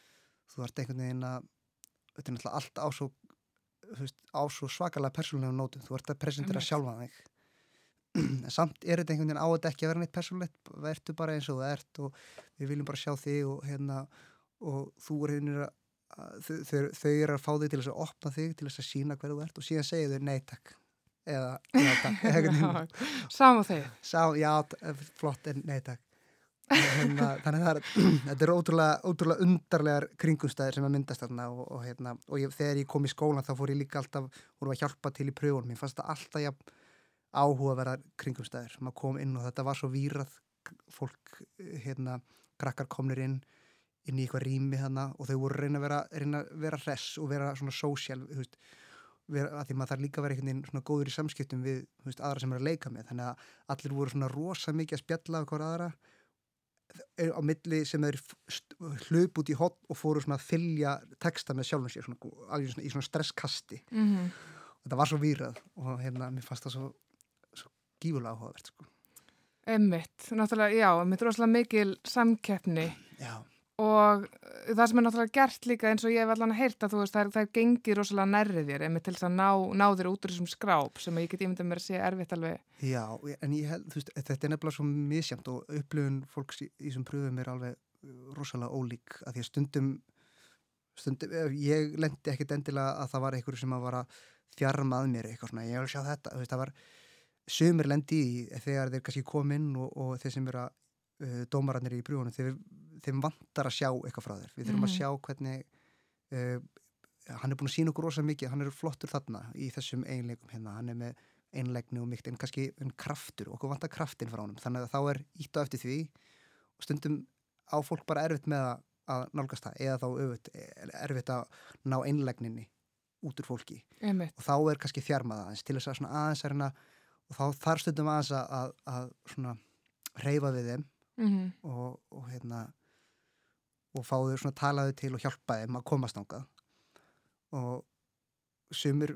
þú ert einhvern veginn að þetta er náttúrulega allt á svo á svo svakalega persónulega nótum. Þú ert að presentera sjálfa þig. En samt er þetta einhvern veginn á þetta ekki að vera neitt persónulegt, verður bara eins og það ert og við viljum bara sjá þig og hérna og þú er hérna að þau, þau, þau eru að fá þig til þess að opna þig til þess að sína hver þú ert og síðan segja þau nei takk eða já takk og þeir. Sá, já, t- flott en nei takk. Hérna, þannig að það er, þetta er ótrúlega, ótrúlega undarlegar kringumstæðir sem að myndast þarna og, og, hérna, og ég, þegar ég kom í skólan þá fór ég líka alltaf voru að hjálpa til í pröfunum, ég fannst það alltaf jafn áhugaverðar kringumstæðir maður kom inn og þetta var svo vírað fólk, hérna, krakkar komnir inn inn í eitthvað rými hana og þau voru að reyna að vera, reyna að vera hress og vera svona sósjál, þú veist vera, að því maður þarf líka að vera einhvern veginn svona góður í samskiptum við veist, aðra sem er að leika með. Þannig að allir voru svona rosa mikið að spjalla af hver aðra. Er á milli sem þeir hlup út í hot og fóru svona að fylja texta með sjálfum sér svona, svona, í svona stresskasti. Mm -hmm. þetta var svo vírað og hérna mér fannst það svo, svo gífulega áhugavert sko. Emmitt, náttúrulega, já, emmitt rosalega mikil samkeppni. Já, og uh, það sem er náttúrulega gert líka eins og ég hef allan að heyrta, þú veist, það er, það er gengið rosalega nærri þér, til þess að ná, ná þér út úr þessum skráp sem ég get ímyndað mér að sé erfitt alveg. já, en ég held þú veist, þetta er nefnilega svo misjamt og upplifun fólks í, þessum pröfum er alveg uh, rosalega ólík að því að stundum stundum, ég lendi ekkit endilega að það var einhverju sem að var að þjarma að mér eitthvað svona, ég vil sjá þetta þú veist, það var sumir lendi í þegar þeir kannski kom inn og, og þeir sem eru að uh, dómarannir í brúunum þeim, þeim vantar að sjá eitthvað frá þér. Við þurfum Mhm. að sjá hvernig uh, hann er búin að sína okkur rosa mikið hann er flottur þarna í þessum einleikum hérna, hann er með einleikni og mýkt en kannski en kraftur, okkur vantar kraftin frá honum. Þannig að þá er ítt á eftir því og stundum á fólk bara erfitt með að, að nálgast það eða þá öfut erfitt að ná einlegninni út úr fólki. Einmitt, og þá er kannski þjarmað aðeins til þess að svona aðeins er hérna og þá þarf stundum aðeins að, að, að svona reyfa við þeim mhm, og, og hérna og fá þau svona talaðu til og hjálpa þeim að komast ángað og sumir,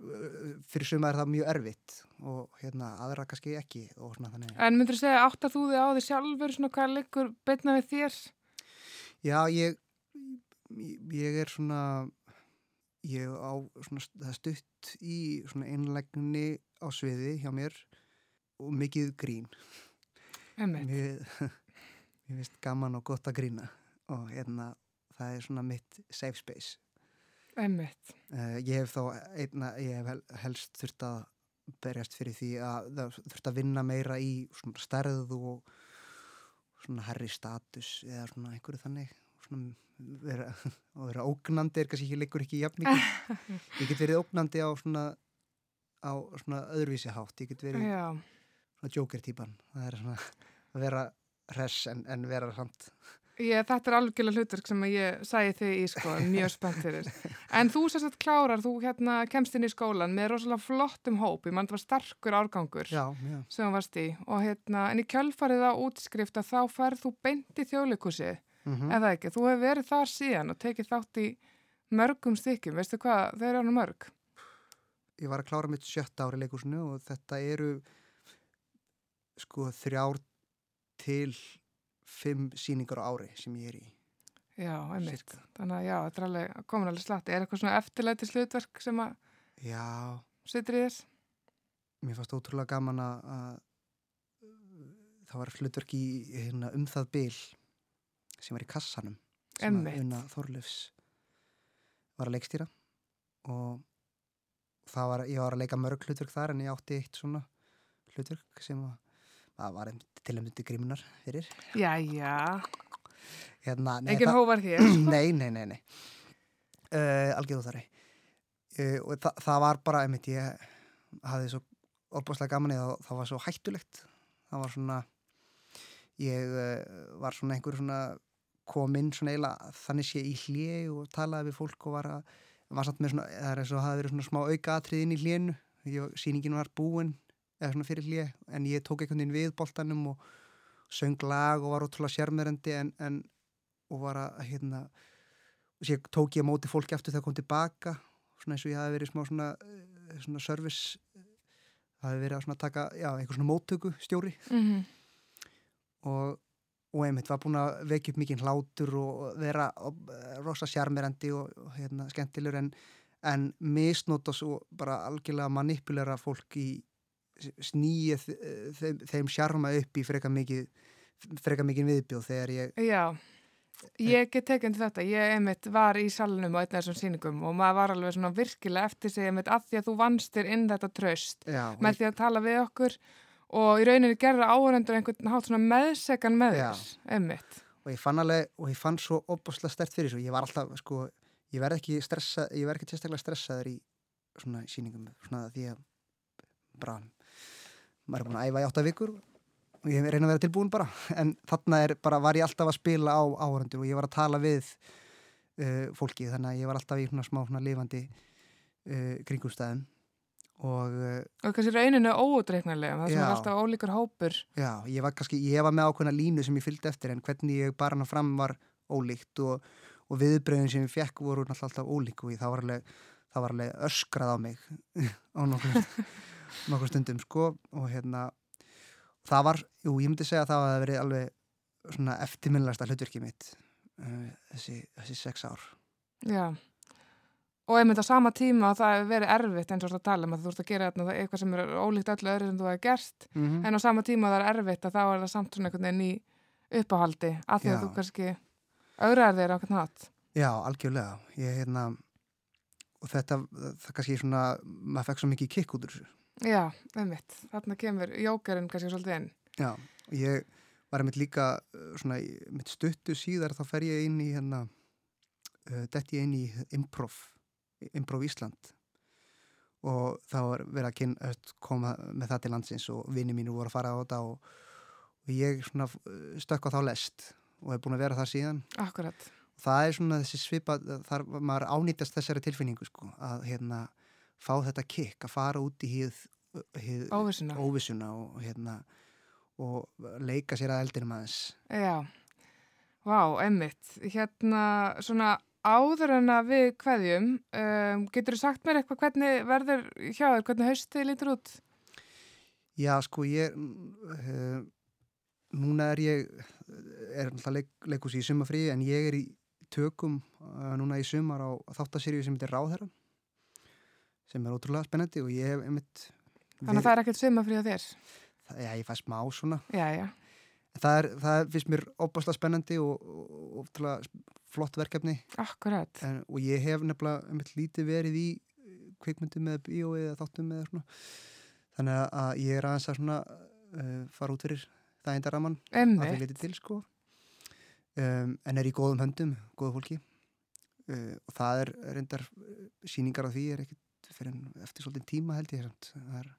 fyrir sumar er það mjög erfitt og hérna aðra kannski ekki og svona En myndur þú segja, áttar þú þig á því sjálfur, svona hvað liggur beitna við þér? Já, ég ég er svona ég á svona það stutt í svona einlægni á sviði hjá mér og mikið grín. Einmitt, mér, finnst gaman og gott að grína og hérna það er svona mitt safe space. Einmitt, uh, ég hef þá einna, ég hef hel- helst þurft að berjast fyrir því að þurft að vinna meira í svona stærð og svona herri status eða svona einhverju þannig. Svona vera, og vera ógnandi er kannski ekki leikur ekki jafn mikið. Ég get verið ógnandi á svona á svona öðruvísi hátt. Ég get verið já, svona joker típan það er svona að vera hress en, en vera samt ég, þetta er algjörlega hlutverk sem ég sæði þig í sko, mjög spennt fyrir. En þú sérst að klárar, þú hérna kemst inn í skólan með rosalega flottum hóp, ég mann það var starkur árgangur já, já, sem þú varst í. Og hérna, en í kjölfarið á útskrift að þá færð þú beint í þjóðleikusið mm eða ekki, þú hefur verið þar síðan og tekið þátt í mörgum stykkjum, veistu hvað, þeir eru hann mörg. Ég var að klára mitt sjötta ári leikursinu og þetta eru sko þrjár til fimm síningar á ári sem ég er í. Já, einmitt, þannig að já, þetta er alveg komin alveg slatti, er eitthvað svona eftirlæti slutverk sem að já, situr í þess? mér fannst ótrúlega gaman að að það var hlutverk í hérna, um það bil sem var í kassanum sem að Einmitt. Una Þorlufs var að leikstýra. Og það var, ég var að leika mörg hlutverk þar en ég átti eitt svona hlutverk sem að það var til að myndi grímunar fyrir. Já, já, hérna, nei, engin hóvar hér. nei, nei, nei, nei. Uh, algjörðu þar uh, og þa það var bara einmitt, ég hafði svo opbáslega gaman eða það var svo hættulegt. Það var svona ég uh, var svona einhver svona kom inn svona eiginlega þannig sé í hlje og talaði við fólk og var að var samt með svona, það er eins og hafi verið svona smá auka atrið inn í hlénu. Sýningin var búin eða svona fyrir hlje en ég tók einhvern veginn við boltanum og söng lag og var ótrúlega sérmerandi en, en og var að hérna og sér tók ég móti fólki aftur þegar kom tilbaka svona eins og ég hafi verið smá svona, eh, svona service eh, hafi verið að svona taka, já, einhver svona móttöku stjóri Mm og, og einmitt var búin að vekja upp mikið hlátur og vera eh, rosa sjarmerandi og, og hérna, skemmtilegur en, en misnóta svo bara algjörlega manipulera fólk í snýið þeim, þeim sjarma upp í freka mikið freka mikið viðbjóð þegar ég Já, ég get tekið til þetta. Ég einmitt var í salnum á einn af þessum sýningum og maður var alveg svona virkilega eftir sig einmitt að því að þú vanstir inn þetta tröst já, með því að tala við okkur og í rauninni gerða áhörendur einhvern hátt svona meðsekan með þér, einmitt. og ég fann alveg og ég fann svo opbáslega stert fyrir þessu ég var alltaf sko, ég verð ekki stressa ég verð ekki sérstaklega stressaður í svona sýningum svona því að bara, maður er búin að æfa í átta vikur og ég reyna að vera tilbúin bara. En þarna bara, var ég alltaf að spila á áhörendur og ég var að tala við uh, fólki þannig að ég var alltaf í svona smá svona lifandi uh, kringumstæðum. Og uh, Og kannski rauninu óútreiknarlega, það sem er alltaf ólíkur hópur. Já, ég var kannski, ég var með ákveðna línu sem ég fylgdi eftir en hvernig ég bara hana fram var ólíkt og, og viðbröðin sem ég fekk voru alltaf ólík og ég, það, var alveg, það var alveg öskrað á mig á nokkur, nokkur stundum sko og hérna það var, jú, ég myndi segja að það hafi verið alveg svona eftirminnlegasta hlutverkið mitt uh, þessi, þessi sex ár. Já. Og einmitt á sama tíma að það hefur verið erfitt eins og þetta tala um að þú ert að gera þarna eitthvað sem er ólíkt öllu öðru sem þú hefur gert Mm -hmm. en á sama tíma að það er erfitt að þá er það samt svona einhvern veginn í uppáhaldi að því að þú kannski auðraðir þér á hvern hatt. Já, algjörlega. Ég, hérna, og þetta, það kannski svona, maður fekk svo mikið kikk út úr þessu. Já, einmitt. Þarna kemur jókerinn kannski svolítið inn. Já, og ég var einmitt líka uh, svona, mitt stuttu síðar þá fer ég inn í hérna uh, detti ég inn í improv improv Ísland og þá var verið að kyn, öll, koma með það til landsins og vinni mínu voru að fara á þetta og, og ég svona uh, stökk á þá lest og hef búin að vera það síðan Akkurat. það er svona þessi svipa þar maður ánýtast þessari tilfinningu sko, að hérna fá þetta kikk að fara út í hið, hið Óvissuna. óvissuna og hérna og leika sér að eldinum aðeins Já, vá, emmitt. Hérna, svona áður en að við kveðjum, um, getur þú sagt mér eitthvað hvernig verður hjá þér, hvernig haustið lítur út? Já, sko, ég uh, núna er ég er alltaf leik, leikus í sumafrí en ég er í tökum uh, núna í sumar á þáttaseríu sem heitir Ráðherra sem er ótrúlega spennandi og ég hef einmitt Þannig að það er ekkert sumafrí á þér? það, Já, ég fæ smá svona Já, já. Það er, það finnst mér óbáslega spennandi og, og, ótrúlega flott verkefni Akkurat. en, og ég hef nefnilega einmitt lítið verið í kvikmyndum með bíói eða þáttum eða svona þannig að- að ég er aðeins að svona uh, fara út fyrir það einda raman að Einmitt. það liti til sko um, en er í góðum höndum, góðu fólki uh, og það er reyndar uh, síningar á því er ekkit fyrir eftir svolítið tíma held ég samt. það er,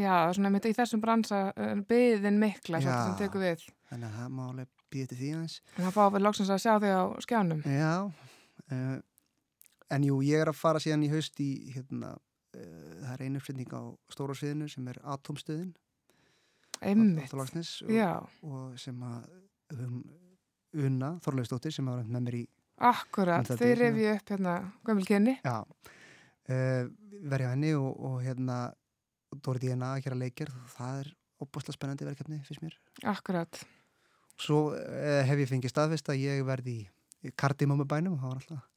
Já, svona mitt í þessum bransa uh, byðin mikla Já. sem tekur við. þannig að það má alveg býða til því aðeins En það fá við loksins að sjá þig á skjánum. Já, uh, en jú, ég er að fara síðan í haust í, hérna, uh, það er einu uppsetning á stóra sviðinu sem er Atomstöðin. Einmitt. Og, og sem að hún, Una Þorleifsdóttir sem var með mér í Akkurat, um svona- rifju upp hérna gömul kynni. Já, uh, verja henni og, og hérna Dóri DNA að gera leikjar, það er opaslega spennandi verkefni fyrst mér. Akkurat. Svo uh, hef ég fengið staðfest að ég verði í, kardimómubænum og það var alltaf það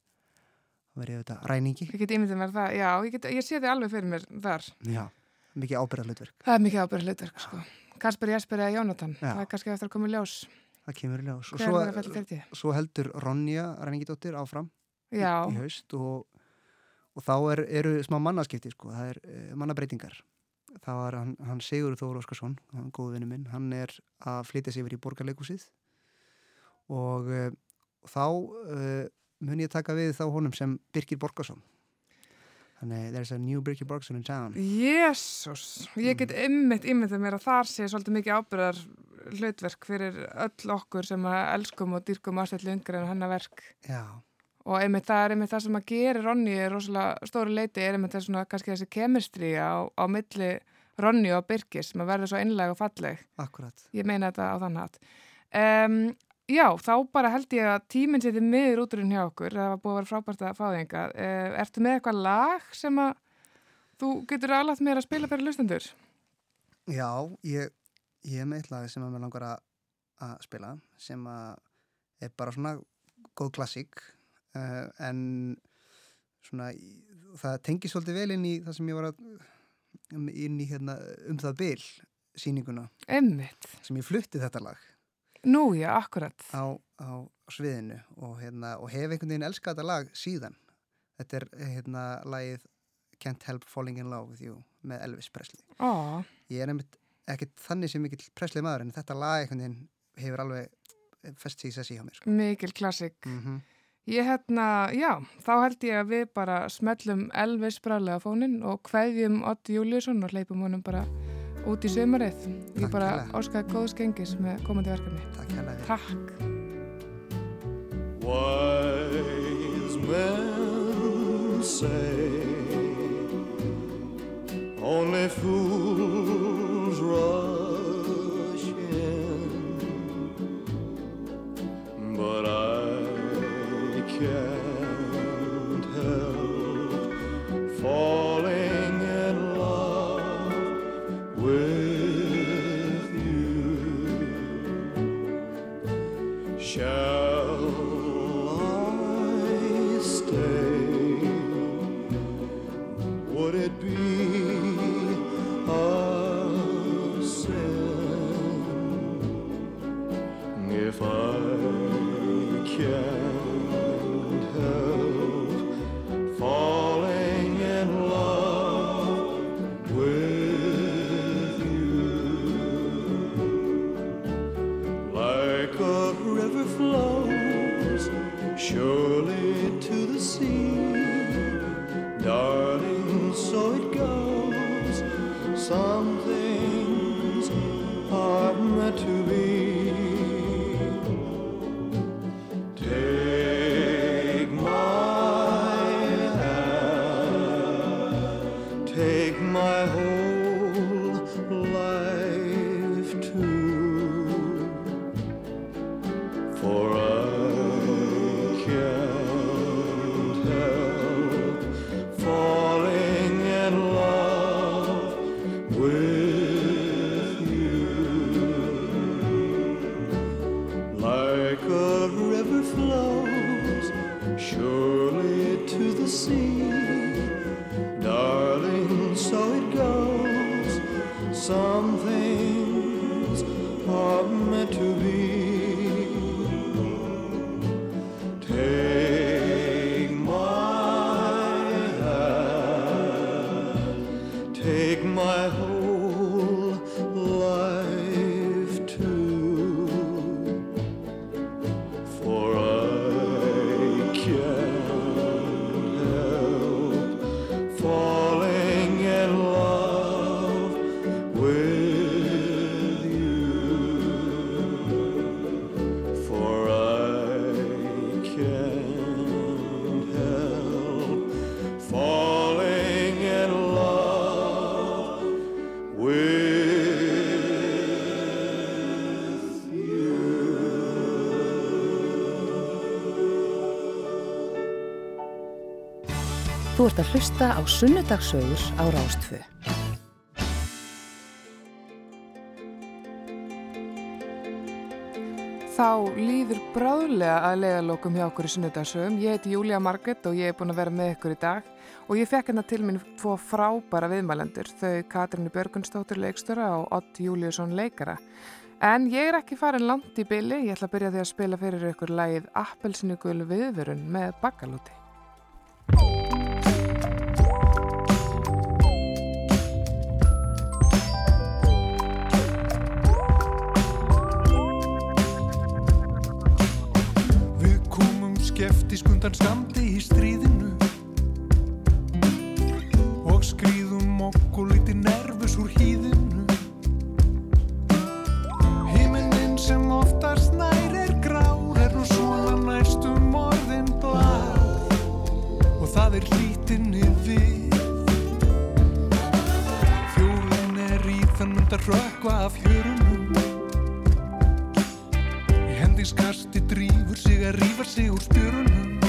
verið þetta ræningi. Ég get ímyndið mér það, já, ég, get, ég sé þið alveg fyrir mér þar. Já, mikið ábyrðarlutverk. Það er mikið ábyrð hlutverk, sko. Kasper Jesper eða Jónatan, Já. það er kannski eftir að koma í ljós. Það kemur í ljós. Og Hver að fyrir því? svo heldur Ronja Ræningidóttir áfram í, Já. í haust og, og þá er, eru smá mannaskipti, sko. það er uh, mannabreitingar. Það var hann, hann Sigur Þóru Óskarsson, hann góðu vinnu minn, hann er að flytja sig yfir í borgarleikusið og uh, þá uh, mun ég taka við þá honum sem Birgir Borgarsson. Þannig, there's a new Birgir Borgarsson in town. Jésús, ég get ymmit ímyndið mér að þar sé svolítið mikið ábyrðar hlutverk fyrir öll okkur sem að elskum og dýrkum aðstætlu yngre en hennar verk. Já, Og einmitt það er einmitt það sem að gera Ronny er rosalega stóru leiti, er einmitt það svona kannski þessi kemistri á, á milli Ronny og Birgis sem að verða svo einlega og falleg. akkurat. Ég meina þetta á þann hatt. Um, já, þá bara held ég að tíminn setið miður útrún hjá okkur. Það var búið að vera frábært að fá þig enga. Uh, ertu með eitthvað lag sem að þú getur alveg mér að spila fyrir lustendur? Já, ég, ég er með eitt lag sem að mér langar að, að spila sem að er bara svona góð klassík en svona það tengi svolítið vel inn í það sem ég var að um- inn í hérna um það bil sýninguna Emmitt. sem ég flutti þetta lag Nú, já, akkurat. á, á sviðinu og, hérna, og hef einhvern veginn elskað þetta lag síðan þetta er hérna lagið Can't Help Falling in Love with You með Elvis Presley Ó, ég er einmitt ekkert þannig sem mikill Presley maður en þetta lag einhvern veginn hefur alveg fest sig í sessi hjá mér sko. mikil klassik. Mhm. Ég hérna, já, þá held ég að við bara smellum Elvis brálega fónin og kveðjum Otti Júliusson og hleypum honum bara út í sömarið. Ég bara óskaði góðs gengis með komandi verkefni. Takk hérlega Takk. Wise men say only fools rush I Þú ert að hlusta á Sunnudagssögur á Rástfö. Þá líður bráðlega að leiðalokum hjá okkur í sunnudagsögum. Ég heiti Júlia Marget og ég er búin að vera með ykkur í dag og ég fekk hérna til minn tvo frábæra viðmælendur, þau Katrínu Björgunstóttur leikstöra og Ott Júliusson leikara. En ég er ekki farin langt í byli, ég ætla að byrja því að spila fyrir ykkur lægið Appelsinugul viðvörun með bakkalúti. Skeftisk undan skamdi í stríðinu. Og skrýðum okkur lítið nervus úr hýðinu. Himinin sem oftast nær er grár er nú svona næstum orðin blár. Og það er hlítinni við Þjóðin er í þann undar rökkva af hjörunum Í hendingskasti drífur sig að rífa sig úr spjörunum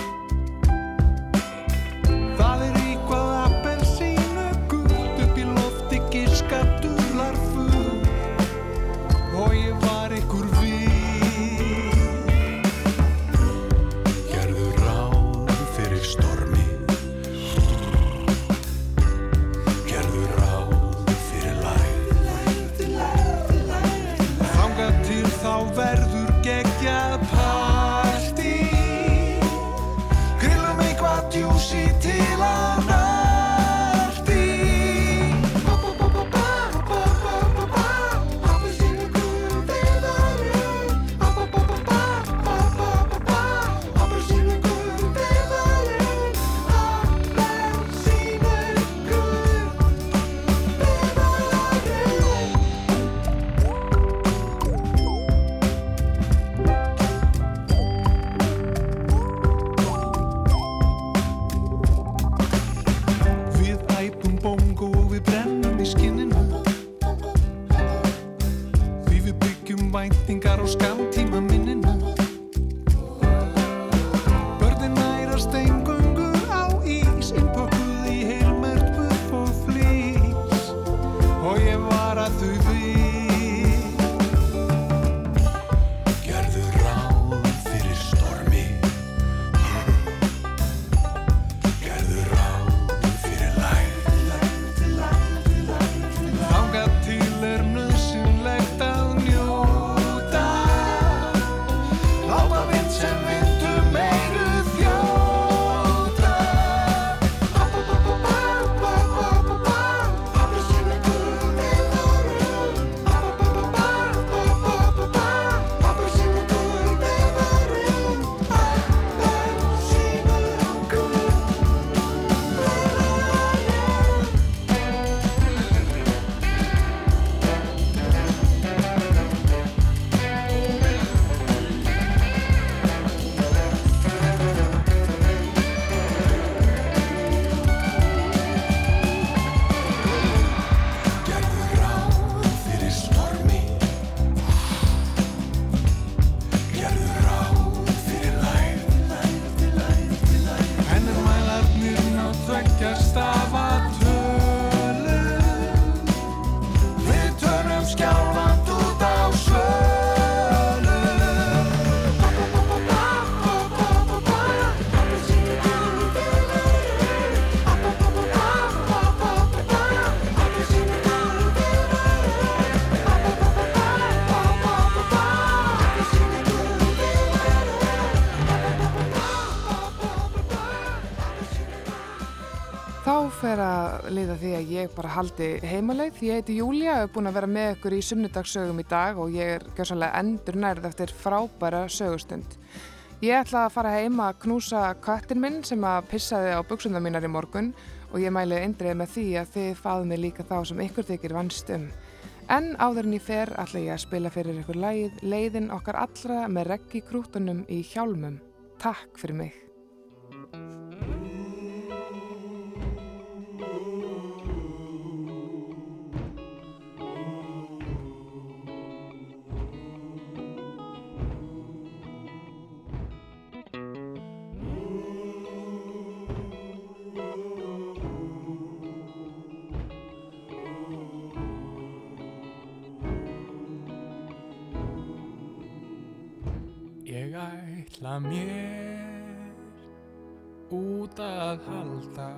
liða því að ég bara haldi heimaleið. Ég heiti Júlia og er búin að vera með ykkur í sunnudagsögum í dag og ég er gjössanlega endur nærð eftir frábæra sögustund. Ég ætla að fara heima að knúsa köttin minn sem að pissaði á buksundar mínar í morgun og ég mæli eindrið með því að þið fáðu mig líka þá sem ykkur þykir vannst um. En áður en ég fer ætla ég að spila fyrir ykkur lagið Leiðin okkar allra með reggi krútunum í hjálmum. Takk fyrir mig. Ætla mér út að halda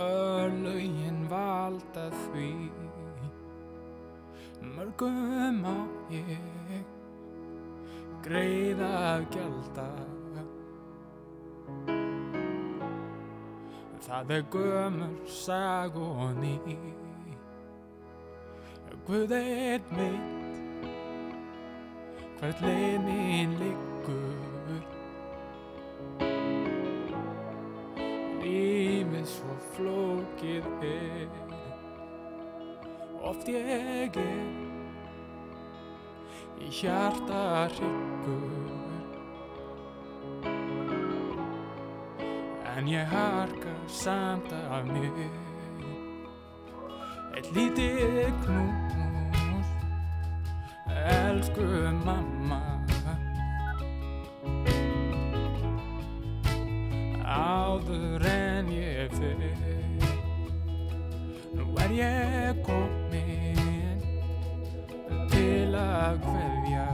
Örlögin valda því. Mörgum á ég greiða að gjalda. Það er gömur sag og ný. Guð eitt mitt hvert leið mín liggur. Lífið svo flókið er Oft ég er í hjarta hryggur. En ég harka samt af mér. Eitt lítið knús Elsku mamma. Áður en ég fer Nú er ég komin Til að kveðja.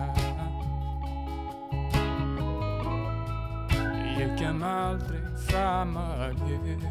Ég kem aldrei fram að ég